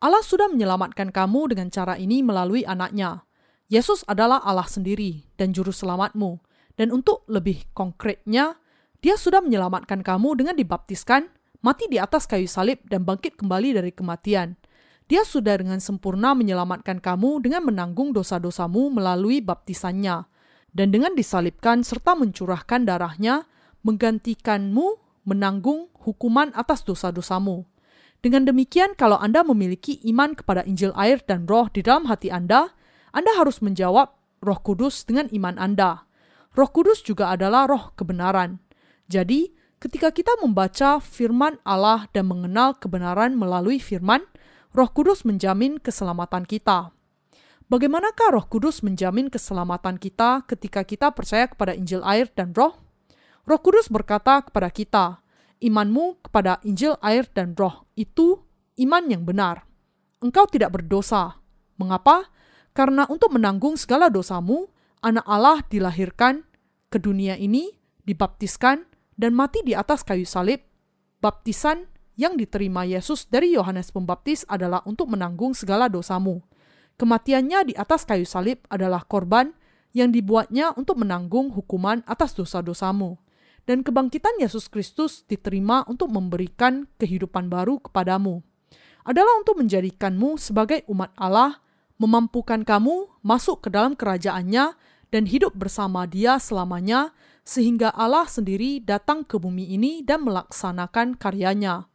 Allah sudah menyelamatkan kamu dengan cara ini melalui anaknya. Yesus adalah Allah sendiri dan juru selamatmu. Dan untuk lebih konkretnya, dia sudah menyelamatkan kamu dengan dibaptiskan, mati di atas kayu salib dan bangkit kembali dari kematian. Dia sudah dengan sempurna menyelamatkan kamu dengan menanggung dosa-dosamu melalui baptisannya dan dengan disalibkan serta mencurahkan darahnya, menggantikanmu menanggung hukuman atas dosa-dosamu. Dengan demikian, kalau Anda memiliki iman kepada Injil air dan roh di dalam hati Anda, Anda harus menjawab roh kudus dengan iman Anda. Roh kudus juga adalah roh kebenaran. Jadi, ketika kita membaca firman Allah dan mengenal kebenaran melalui firman, roh kudus menjamin keselamatan kita. Bagaimanakah Roh Kudus menjamin keselamatan kita ketika kita percaya kepada Injil air dan Roh? Roh Kudus berkata kepada kita, "Imanmu kepada Injil air dan Roh itu iman yang benar. Engkau tidak berdosa. Mengapa? Karena untuk menanggung segala dosamu, Anak Allah dilahirkan ke dunia ini, dibaptiskan, dan mati di atas kayu salib. Baptisan yang diterima Yesus dari Yohanes Pembaptis adalah untuk menanggung segala dosamu." Kematiannya di atas kayu salib adalah korban yang dibuatnya untuk menanggung hukuman atas dosa-dosamu. Dan kebangkitan Yesus Kristus diterima untuk memberikan kehidupan baru kepadamu. Adalah untuk menjadikanmu sebagai umat Allah, memampukan kamu masuk ke dalam kerajaannya dan hidup bersama dia selamanya, sehingga Allah sendiri datang ke bumi ini dan melaksanakan karyanya.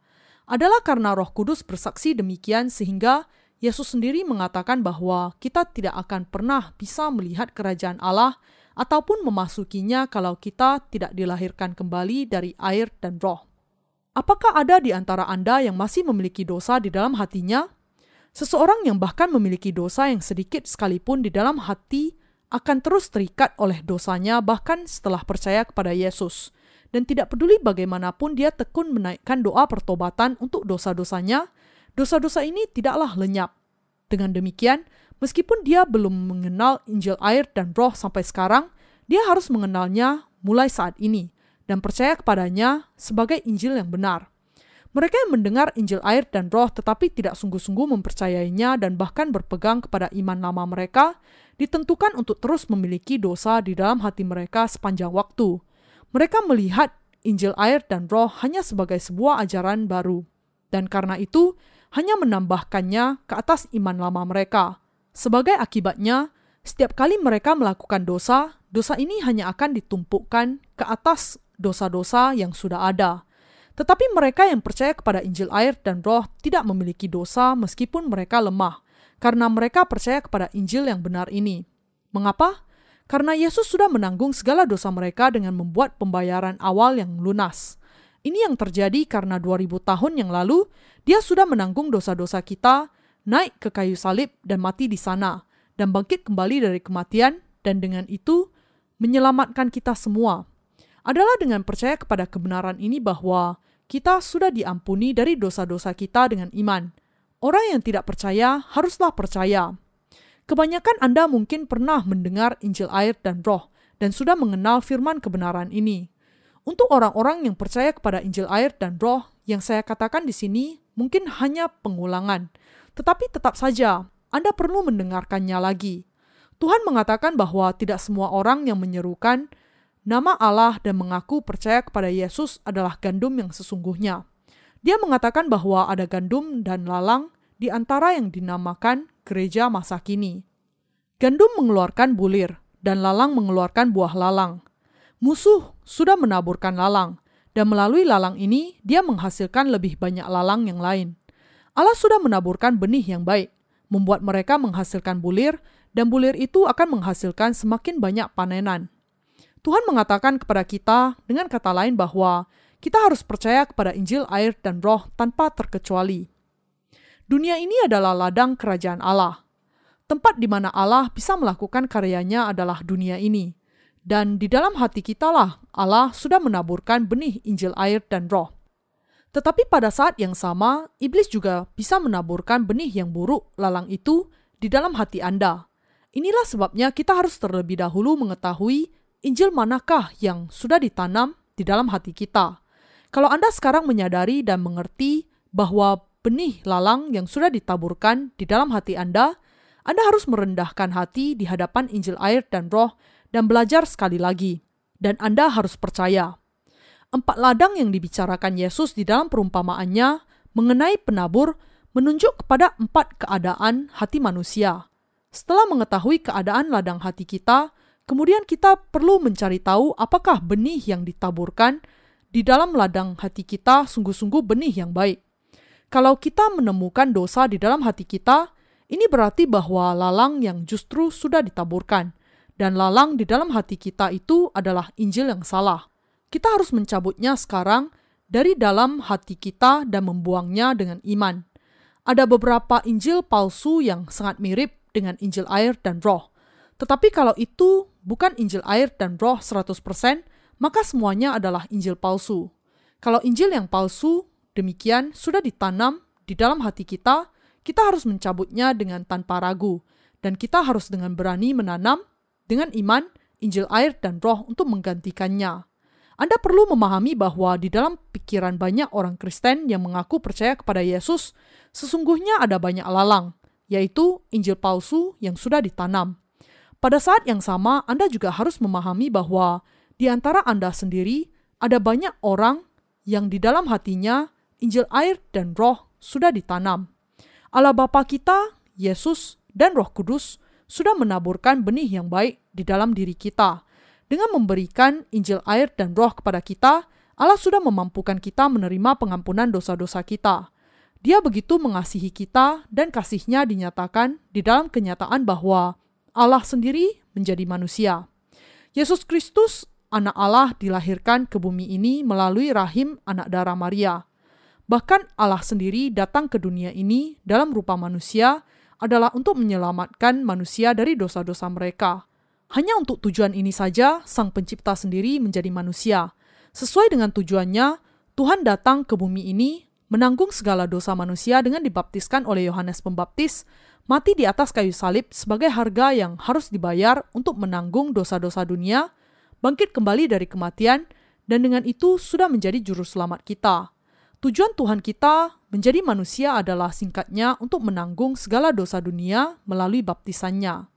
Adalah karena roh kudus bersaksi demikian sehingga Yesus sendiri mengatakan bahwa kita tidak akan pernah bisa melihat kerajaan Allah ataupun memasukinya kalau kita tidak dilahirkan kembali dari air dan roh. Apakah ada di antara Anda yang masih memiliki dosa di dalam hatinya? Seseorang yang bahkan memiliki dosa yang sedikit sekalipun di dalam hati akan terus terikat oleh dosanya bahkan setelah percaya kepada Yesus. Dan tidak peduli bagaimanapun dia tekun menaikkan doa pertobatan untuk dosa-dosanya, dosa-dosa ini tidaklah lenyap. Dengan demikian, meskipun dia belum mengenal Injil air dan roh sampai sekarang, dia harus mengenalnya mulai saat ini dan percaya kepadanya sebagai Injil yang benar. Mereka yang mendengar Injil air dan roh tetapi tidak sungguh-sungguh mempercayainya dan bahkan berpegang kepada iman lama mereka, ditentukan untuk terus memiliki dosa di dalam hati mereka sepanjang waktu. Mereka melihat Injil air dan roh hanya sebagai sebuah ajaran baru. Dan karena itu, hanya menambahkannya ke atas iman lama mereka. Sebagai akibatnya, setiap kali mereka melakukan dosa, dosa ini hanya akan ditumpukkan ke atas dosa-dosa yang sudah ada tetapi mereka yang percaya kepada Injil air dan roh tidak memiliki dosa meskipun mereka lemah, karena mereka percaya kepada Injil yang benar ini. Mengapa? Karena Yesus sudah menanggung segala dosa mereka dengan membuat pembayaran awal yang lunas. Ini yang terjadi karena 2000 tahun yang lalu, dia sudah menanggung dosa-dosa kita, naik ke kayu salib dan mati di sana, dan bangkit kembali dari kematian, dan dengan itu menyelamatkan kita semua. Adalah dengan percaya kepada kebenaran ini bahwa kita sudah diampuni dari dosa-dosa kita dengan iman. Orang yang tidak percaya haruslah percaya. Kebanyakan Anda mungkin pernah mendengar Injil air dan roh dan sudah mengenal firman kebenaran ini. Untuk orang-orang yang percaya kepada Injil air dan roh, yang saya katakan di sini mungkin hanya pengulangan. Tetapi tetap saja, Anda perlu mendengarkannya lagi. Tuhan mengatakan bahwa tidak semua orang yang menyerukan Nama Allah dan mengaku percaya kepada Yesus adalah gandum yang sesungguhnya. Dia mengatakan bahwa ada gandum dan lalang di antara yang dinamakan gereja masa kini. Gandum mengeluarkan bulir dan lalang mengeluarkan buah lalang. Musuh sudah menaburkan lalang, dan melalui lalang ini dia menghasilkan lebih banyak lalang yang lain. Allah sudah menaburkan benih yang baik, membuat mereka menghasilkan bulir, dan bulir itu akan menghasilkan semakin banyak panenan. Tuhan mengatakan kepada kita dengan kata lain bahwa kita harus percaya kepada Injil, air, dan roh tanpa terkecuali. Dunia ini adalah ladang kerajaan Allah. Tempat di mana Allah bisa melakukan karyanya adalah dunia ini. Dan di dalam hati kita lah Allah sudah menaburkan benih Injil air dan roh. Tetapi pada saat yang sama, iblis juga bisa menaburkan benih yang buruk lalang itu di dalam hati Anda. Inilah sebabnya kita harus terlebih dahulu mengetahui Injil manakah yang sudah ditanam di dalam hati kita? Kalau Anda sekarang menyadari dan mengerti bahwa benih lalang yang sudah ditaburkan di dalam hati Anda, Anda harus merendahkan hati di hadapan Injil air dan roh dan belajar sekali lagi. Dan Anda harus percaya. Empat ladang yang dibicarakan Yesus di dalam perumpamaannya mengenai penabur menunjuk kepada empat keadaan hati manusia. Setelah mengetahui keadaan ladang hati kita, Kemudian kita perlu mencari tahu apakah benih yang ditaburkan di dalam ladang hati kita sungguh-sungguh benih yang baik. Kalau kita menemukan dosa di dalam hati kita, ini berarti bahwa lalang yang justru sudah ditaburkan, dan lalang di dalam hati kita itu adalah Injil yang salah. Kita harus mencabutnya sekarang dari dalam hati kita dan membuangnya dengan iman. Ada beberapa Injil palsu yang sangat mirip dengan Injil air dan roh. Tetapi kalau itu bukan Injil air dan roh 100%, maka semuanya adalah Injil palsu. Kalau Injil yang palsu demikian sudah ditanam di dalam hati kita, kita harus mencabutnya dengan tanpa ragu, dan kita harus dengan berani menanam dengan iman Injil air dan roh untuk menggantikannya. Anda perlu memahami bahwa di dalam pikiran banyak orang Kristen yang mengaku percaya kepada Yesus, sesungguhnya ada banyak lalang, yaitu Injil palsu yang sudah ditanam. Pada saat yang sama, Anda juga harus memahami bahwa di antara Anda sendiri ada banyak orang yang di dalam hatinya Injil air dan roh sudah ditanam. Allah Bapa kita, Yesus, dan Roh Kudus sudah menaburkan benih yang baik di dalam diri kita. Dengan memberikan Injil air dan roh kepada kita, Allah sudah memampukan kita menerima pengampunan dosa-dosa kita. Dia begitu mengasihi kita dan kasihnya dinyatakan di dalam kenyataan bahwa Allah sendiri menjadi manusia. Yesus Kristus, anak Allah dilahirkan ke bumi ini melalui rahim anak darah Maria. Bahkan Allah sendiri datang ke dunia ini dalam rupa manusia adalah untuk menyelamatkan manusia dari dosa-dosa mereka. Hanya untuk tujuan ini saja Sang Pencipta sendiri menjadi manusia. Sesuai dengan tujuannya, Tuhan datang ke bumi ini menanggung segala dosa manusia dengan dibaptiskan oleh Yohanes Pembaptis, mati di atas kayu salib sebagai harga yang harus dibayar untuk menanggung dosa-dosa dunia, bangkit kembali dari kematian, dan dengan itu sudah menjadi juru selamat kita. Tujuan Tuhan kita menjadi manusia adalah singkatnya untuk menanggung segala dosa dunia melalui baptisannya.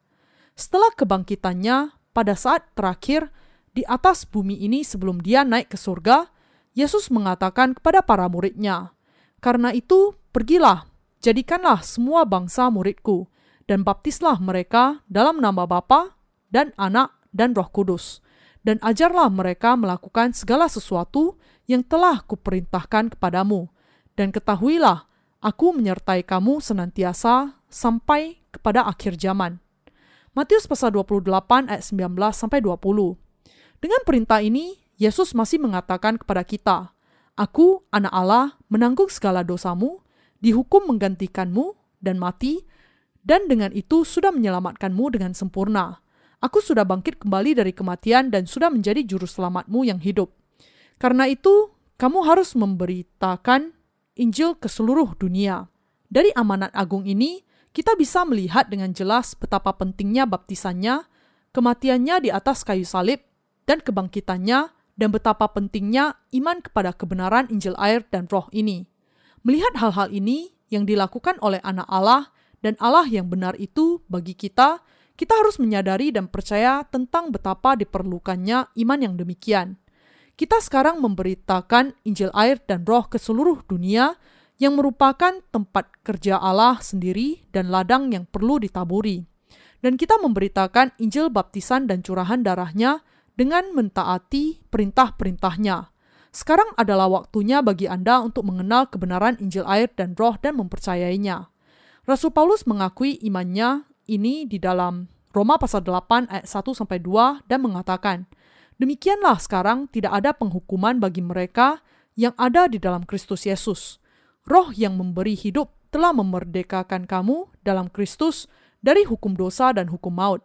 Setelah kebangkitannya, pada saat terakhir di atas bumi ini sebelum dia naik ke surga, Yesus mengatakan kepada para muridnya, Karena itu, pergilah, jadikanlah semua bangsa muridku, dan baptislah mereka dalam nama Bapa dan Anak dan Roh Kudus, dan ajarlah mereka melakukan segala sesuatu yang telah kuperintahkan kepadamu. Dan ketahuilah, aku menyertai kamu senantiasa sampai kepada akhir zaman. Matius pasal 28 ayat 19 sampai 20. Dengan perintah ini, Yesus masih mengatakan kepada kita, Aku, anak Allah, menanggung segala dosamu, dihukum menggantikanmu, dan mati, dan dengan itu sudah menyelamatkanmu dengan sempurna. Aku sudah bangkit kembali dari kematian dan sudah menjadi juru selamatmu yang hidup. Karena itu, kamu harus memberitakan Injil ke seluruh dunia. Dari amanat agung ini, kita bisa melihat dengan jelas betapa pentingnya baptisannya, kematiannya di atas kayu salib, dan kebangkitannya, dan betapa pentingnya iman kepada kebenaran Injil air dan roh ini. Melihat hal-hal ini yang dilakukan oleh anak Allah dan Allah yang benar itu bagi kita, kita harus menyadari dan percaya tentang betapa diperlukannya iman yang demikian kita sekarang memberitakan Injil air dan roh ke seluruh dunia yang merupakan tempat kerja Allah sendiri dan ladang yang perlu ditaburi. Dan kita memberitakan Injil baptisan dan curahan darahnya dengan mentaati perintah-perintahnya. Sekarang adalah waktunya bagi Anda untuk mengenal kebenaran Injil air dan roh dan mempercayainya. Rasul Paulus mengakui imannya ini di dalam Roma pasal 8 ayat 1 sampai 2 dan mengatakan, Demikianlah sekarang tidak ada penghukuman bagi mereka yang ada di dalam Kristus Yesus. Roh yang memberi hidup telah memerdekakan kamu dalam Kristus dari hukum dosa dan hukum maut.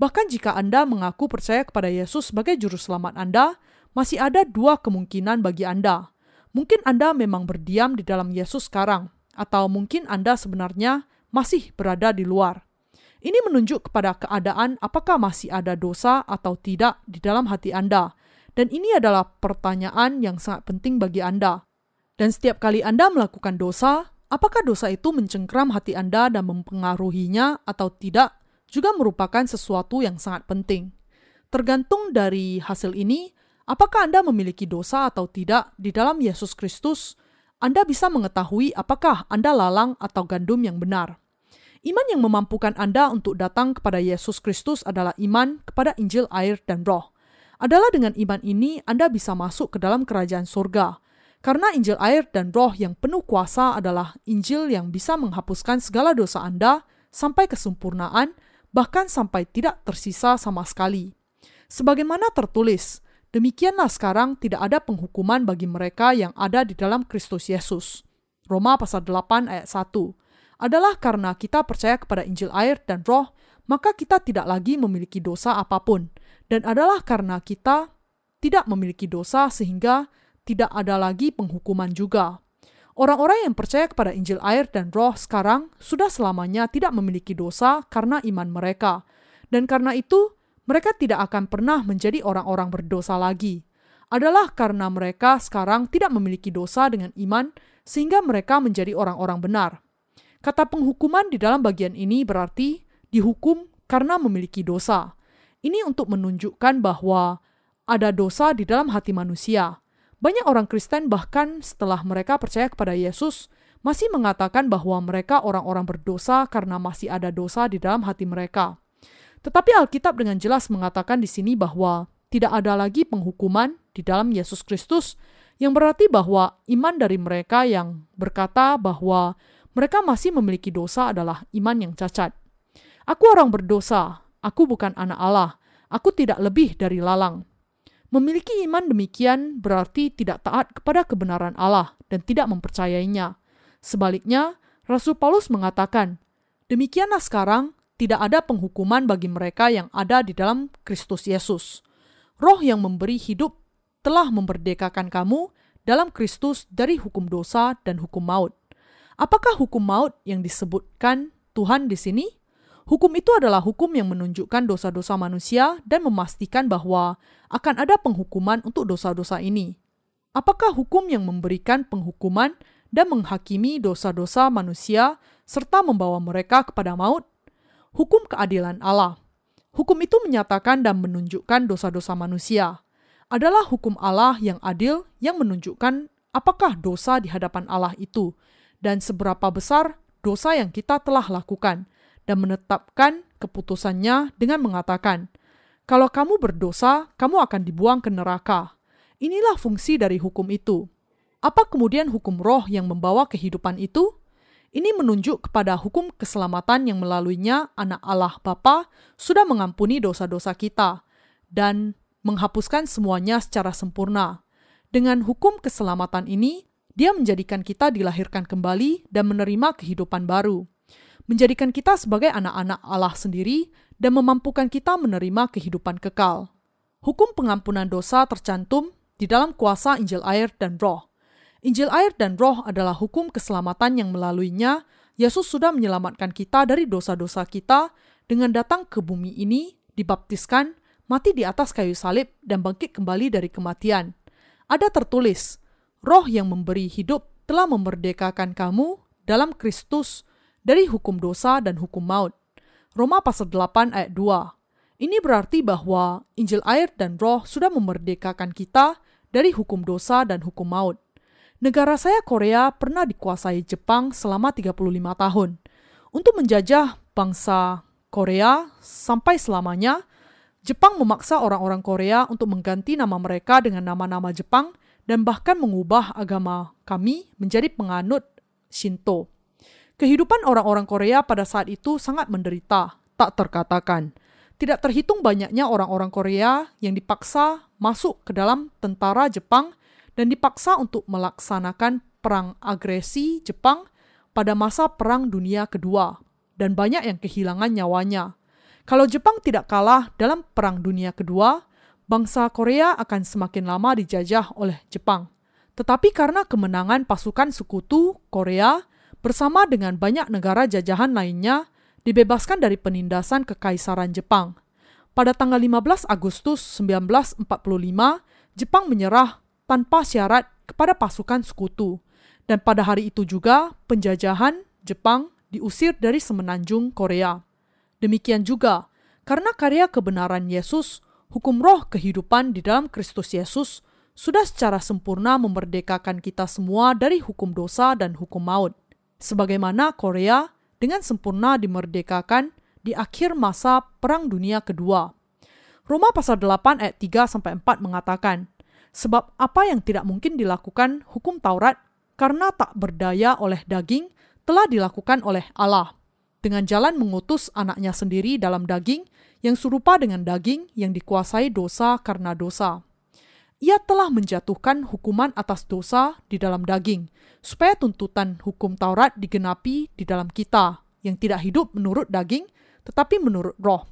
Bahkan jika Anda mengaku percaya kepada Yesus sebagai juru selamat Anda, masih ada dua kemungkinan bagi Anda. Mungkin Anda memang berdiam di dalam Yesus sekarang, atau mungkin Anda sebenarnya masih berada di luar. Ini menunjuk kepada keadaan apakah masih ada dosa atau tidak di dalam hati Anda. Dan ini adalah pertanyaan yang sangat penting bagi Anda. Dan setiap kali Anda melakukan dosa, apakah dosa itu mencengkram hati Anda dan mempengaruhinya atau tidak, juga merupakan sesuatu yang sangat penting. Tergantung dari hasil ini, apakah Anda memiliki dosa atau tidak di dalam Yesus Kristus, Anda bisa mengetahui apakah Anda lalang atau gandum yang benar. Iman yang memampukan Anda untuk datang kepada Yesus Kristus adalah iman kepada Injil air dan roh. Adalah dengan iman ini Anda bisa masuk ke dalam kerajaan surga. Karena Injil air dan roh yang penuh kuasa adalah Injil yang bisa menghapuskan segala dosa Anda sampai kesempurnaan, bahkan sampai tidak tersisa sama sekali. Sebagaimana tertulis, demikianlah sekarang tidak ada penghukuman bagi mereka yang ada di dalam Kristus Yesus. Roma pasal 8 ayat 1 adalah karena kita percaya kepada Injil air dan roh, maka kita tidak lagi memiliki dosa apa pun. Dan adalah karena kita tidak memiliki dosa sehingga tidak ada lagi penghukuman juga. Orang-orang yang percaya kepada Injil air dan roh sekarang sudah selamanya tidak memiliki dosa karena iman mereka. Dan karena itu, mereka tidak akan pernah menjadi orang-orang berdosa lagi. Adalah karena mereka sekarang tidak memiliki dosa dengan iman sehingga mereka menjadi orang-orang benar. Kata penghukuman di dalam bagian ini berarti dihukum karena memiliki dosa. Ini untuk menunjukkan bahwa ada dosa di dalam hati manusia. Banyak orang Kristen bahkan setelah mereka percaya kepada Yesus masih mengatakan bahwa mereka orang-orang berdosa karena masih ada dosa di dalam hati mereka. Tetapi Alkitab dengan jelas mengatakan di sini bahwa tidak ada lagi penghukuman di dalam Yesus Kristus, yang berarti bahwa iman dari mereka yang berkata bahwa mereka masih memiliki dosa adalah iman yang cacat. Aku orang berdosa, aku bukan anak Allah, aku tidak lebih dari lalang. Memiliki iman demikian berarti tidak taat kepada kebenaran Allah dan tidak mempercayainya. Sebaliknya, Rasul Paulus mengatakan, "Demikianlah sekarang tidak ada penghukuman bagi mereka yang ada di dalam Kristus Yesus. Roh yang memberi hidup telah memerdekakan kamu dalam Kristus dari hukum dosa dan hukum maut." Apakah hukum maut yang disebutkan Tuhan di sini? Hukum itu adalah hukum yang menunjukkan dosa-dosa manusia dan memastikan bahwa akan ada penghukuman untuk dosa-dosa ini. Apakah hukum yang memberikan penghukuman dan menghakimi dosa-dosa manusia serta membawa mereka kepada maut? Hukum keadilan Allah. Hukum itu menyatakan dan menunjukkan dosa-dosa manusia. Adalah hukum Allah yang adil yang menunjukkan apakah dosa di hadapan Allah itu dan seberapa besar dosa yang kita telah lakukan dan menetapkan keputusannya dengan mengatakan, "Kalau kamu berdosa, kamu akan dibuang ke neraka." Inilah fungsi dari hukum itu. Apa kemudian hukum roh yang membawa kehidupan itu? Ini menunjuk kepada hukum keselamatan yang melaluinya anak Allah Bapa sudah mengampuni dosa-dosa kita dan menghapuskan semuanya secara sempurna. Dengan hukum keselamatan ini, dia menjadikan kita dilahirkan kembali dan menerima kehidupan baru menjadikan kita sebagai anak-anak Allah sendiri dan memampukan kita menerima kehidupan kekal. Hukum pengampunan dosa tercantum di dalam kuasa Injil air dan roh. Injil air dan roh adalah hukum keselamatan yang melaluinya Yesus sudah menyelamatkan kita dari dosa-dosa kita dengan datang ke bumi ini, dibaptiskan, mati di atas kayu salib, dan bangkit kembali dari kematian. Ada tertulis, roh yang memberi hidup telah memerdekakan kamu dalam Kristus dari hukum dosa dan hukum maut. Roma pasal 8 ayat 2. Ini berarti bahwa Injil air dan roh sudah memerdekakan kita dari hukum dosa dan hukum maut. Negara saya Korea pernah dikuasai Jepang selama 35 tahun. Untuk menjajah bangsa Korea sampai selamanya, Jepang memaksa orang-orang Korea untuk mengganti nama mereka dengan nama-nama Jepang dan bahkan mengubah agama kami menjadi penganut Shinto. Kehidupan orang-orang Korea pada saat itu sangat menderita, tak terkatakan. Tidak terhitung banyaknya orang-orang Korea yang dipaksa masuk ke dalam tentara Jepang dan dipaksa untuk melaksanakan perang agresi Jepang pada masa Perang Dunia Kedua, dan banyak yang kehilangan nyawanya. Kalau Jepang tidak kalah dalam Perang Dunia Kedua, bangsa Korea akan semakin lama dijajah oleh Jepang. Tetapi karena kemenangan pasukan sekutu Korea bersama dengan banyak negara jajahan lainnya dibebaskan dari penindasan kekaisaran Jepang. Pada tanggal 15 Agustus 1945, Jepang menyerah tanpa syarat kepada pasukan sekutu. Dan pada hari itu juga penjajahan Jepang diusir dari semenanjung Korea. Demikian juga, karena karya kebenaran Yesus, hukum roh kehidupan di dalam Kristus Yesus sudah secara sempurna memerdekakan kita semua dari hukum dosa dan hukum maut sebagaimana Korea dengan sempurna dimerdekakan di akhir masa Perang Dunia Kedua. Roma pasal 8 ayat 3 sampai 4 mengatakan, sebab apa yang tidak mungkin dilakukan hukum Taurat karena tak berdaya oleh daging telah dilakukan oleh Allah dengan jalan mengutus anaknya sendiri dalam daging yang serupa dengan daging yang dikuasai dosa karena dosa. Ia telah menjatuhkan hukuman atas dosa di dalam daging, supaya tuntutan hukum Taurat digenapi di dalam kita yang tidak hidup menurut daging tetapi menurut roh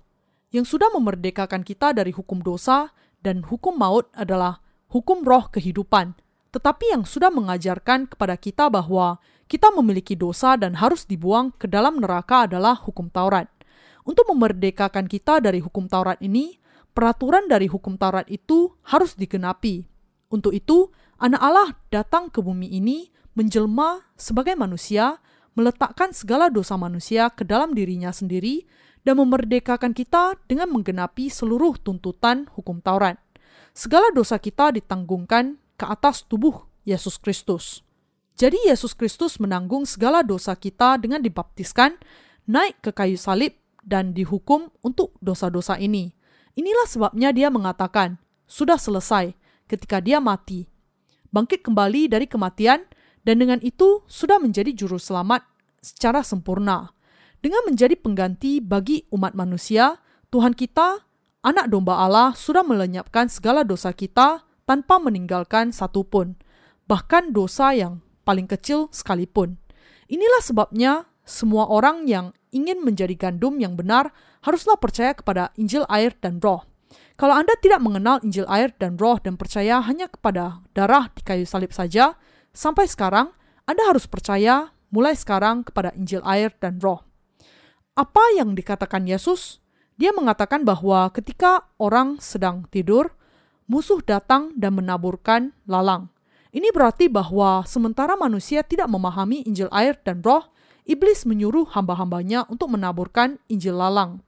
yang sudah memerdekakan kita dari hukum dosa dan hukum maut adalah hukum roh kehidupan tetapi yang sudah mengajarkan kepada kita bahwa kita memiliki dosa dan harus dibuang ke dalam neraka adalah hukum Taurat. Untuk memerdekakan kita dari hukum Taurat ini, peraturan dari hukum Taurat itu harus digenapi. Untuk itu, Anak Allah datang ke bumi ini menjelma sebagai manusia, meletakkan segala dosa manusia ke dalam dirinya sendiri, dan memerdekakan kita dengan menggenapi seluruh tuntutan hukum Taurat. Segala dosa kita ditanggungkan ke atas tubuh Yesus Kristus. Jadi Yesus Kristus menanggung segala dosa kita dengan dibaptiskan, naik ke kayu salib, dan dihukum untuk dosa-dosa ini. Inilah sebabnya dia mengatakan, sudah selesai ketika dia mati. Bangkit kembali dari kematian dan dengan itu sudah menjadi juru selamat secara sempurna. Dengan menjadi pengganti bagi umat manusia, Tuhan kita anak domba Allah sudah melenyapkan segala dosa kita tanpa meninggalkan satupun, bahkan dosa yang paling kecil sekalipun. Inilah sebabnya semua orang yang ingin menjadi gandum yang benar haruslah percaya kepada Injil air dan roh. Kalau Anda tidak mengenal Injil air dan roh dan percaya hanya kepada darah di kayu salib saja, sampai sekarang Anda harus percaya mulai sekarang kepada Injil air dan roh. Apa yang dikatakan Yesus? Dia mengatakan bahwa ketika orang sedang tidur, musuh datang dan menaburkan lalang. Ini berarti bahwa sementara manusia tidak memahami Injil air dan roh, iblis menyuruh hamba-hambanya untuk menaburkan Injil lalang.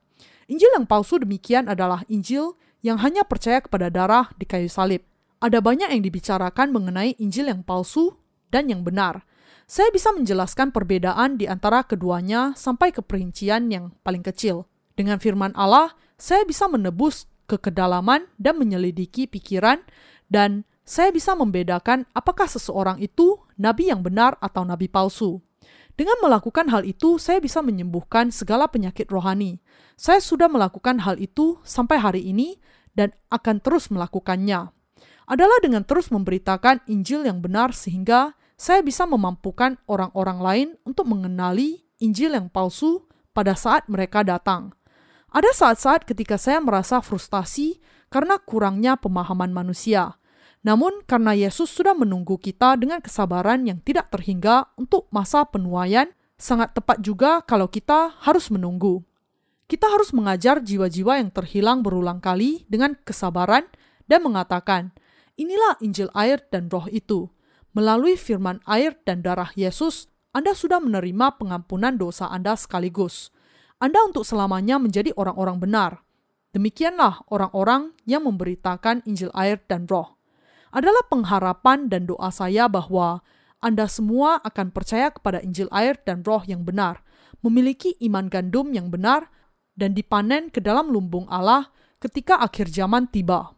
Injil yang palsu demikian adalah Injil yang hanya percaya kepada darah di kayu salib. Ada banyak yang dibicarakan mengenai Injil yang palsu dan yang benar. Saya bisa menjelaskan perbedaan di antara keduanya sampai ke perincian yang paling kecil. Dengan firman Allah, saya bisa menebus ke kedalaman dan menyelidiki pikiran dan saya bisa membedakan apakah seseorang itu nabi yang benar atau nabi palsu. Dengan melakukan hal itu, saya bisa menyembuhkan segala penyakit rohani. Saya sudah melakukan hal itu sampai hari ini dan akan terus melakukannya. Adalah dengan terus memberitakan Injil yang benar sehingga saya bisa memampukan orang-orang lain untuk mengenali Injil yang palsu pada saat mereka datang. Ada saat-saat ketika saya merasa frustasi karena kurangnya pemahaman manusia. Namun, karena Yesus sudah menunggu kita dengan kesabaran yang tidak terhingga untuk masa penuaian, sangat tepat juga kalau kita harus menunggu. Kita harus mengajar jiwa-jiwa yang terhilang berulang kali dengan kesabaran dan mengatakan, "Inilah Injil air dan Roh itu." Melalui firman air dan darah Yesus, Anda sudah menerima pengampunan dosa Anda sekaligus. Anda untuk selamanya menjadi orang-orang benar. Demikianlah orang-orang yang memberitakan Injil air dan Roh adalah pengharapan dan doa saya bahwa Anda semua akan percaya kepada Injil air dan roh yang benar, memiliki iman gandum yang benar, dan dipanen ke dalam lumbung Allah ketika akhir zaman tiba.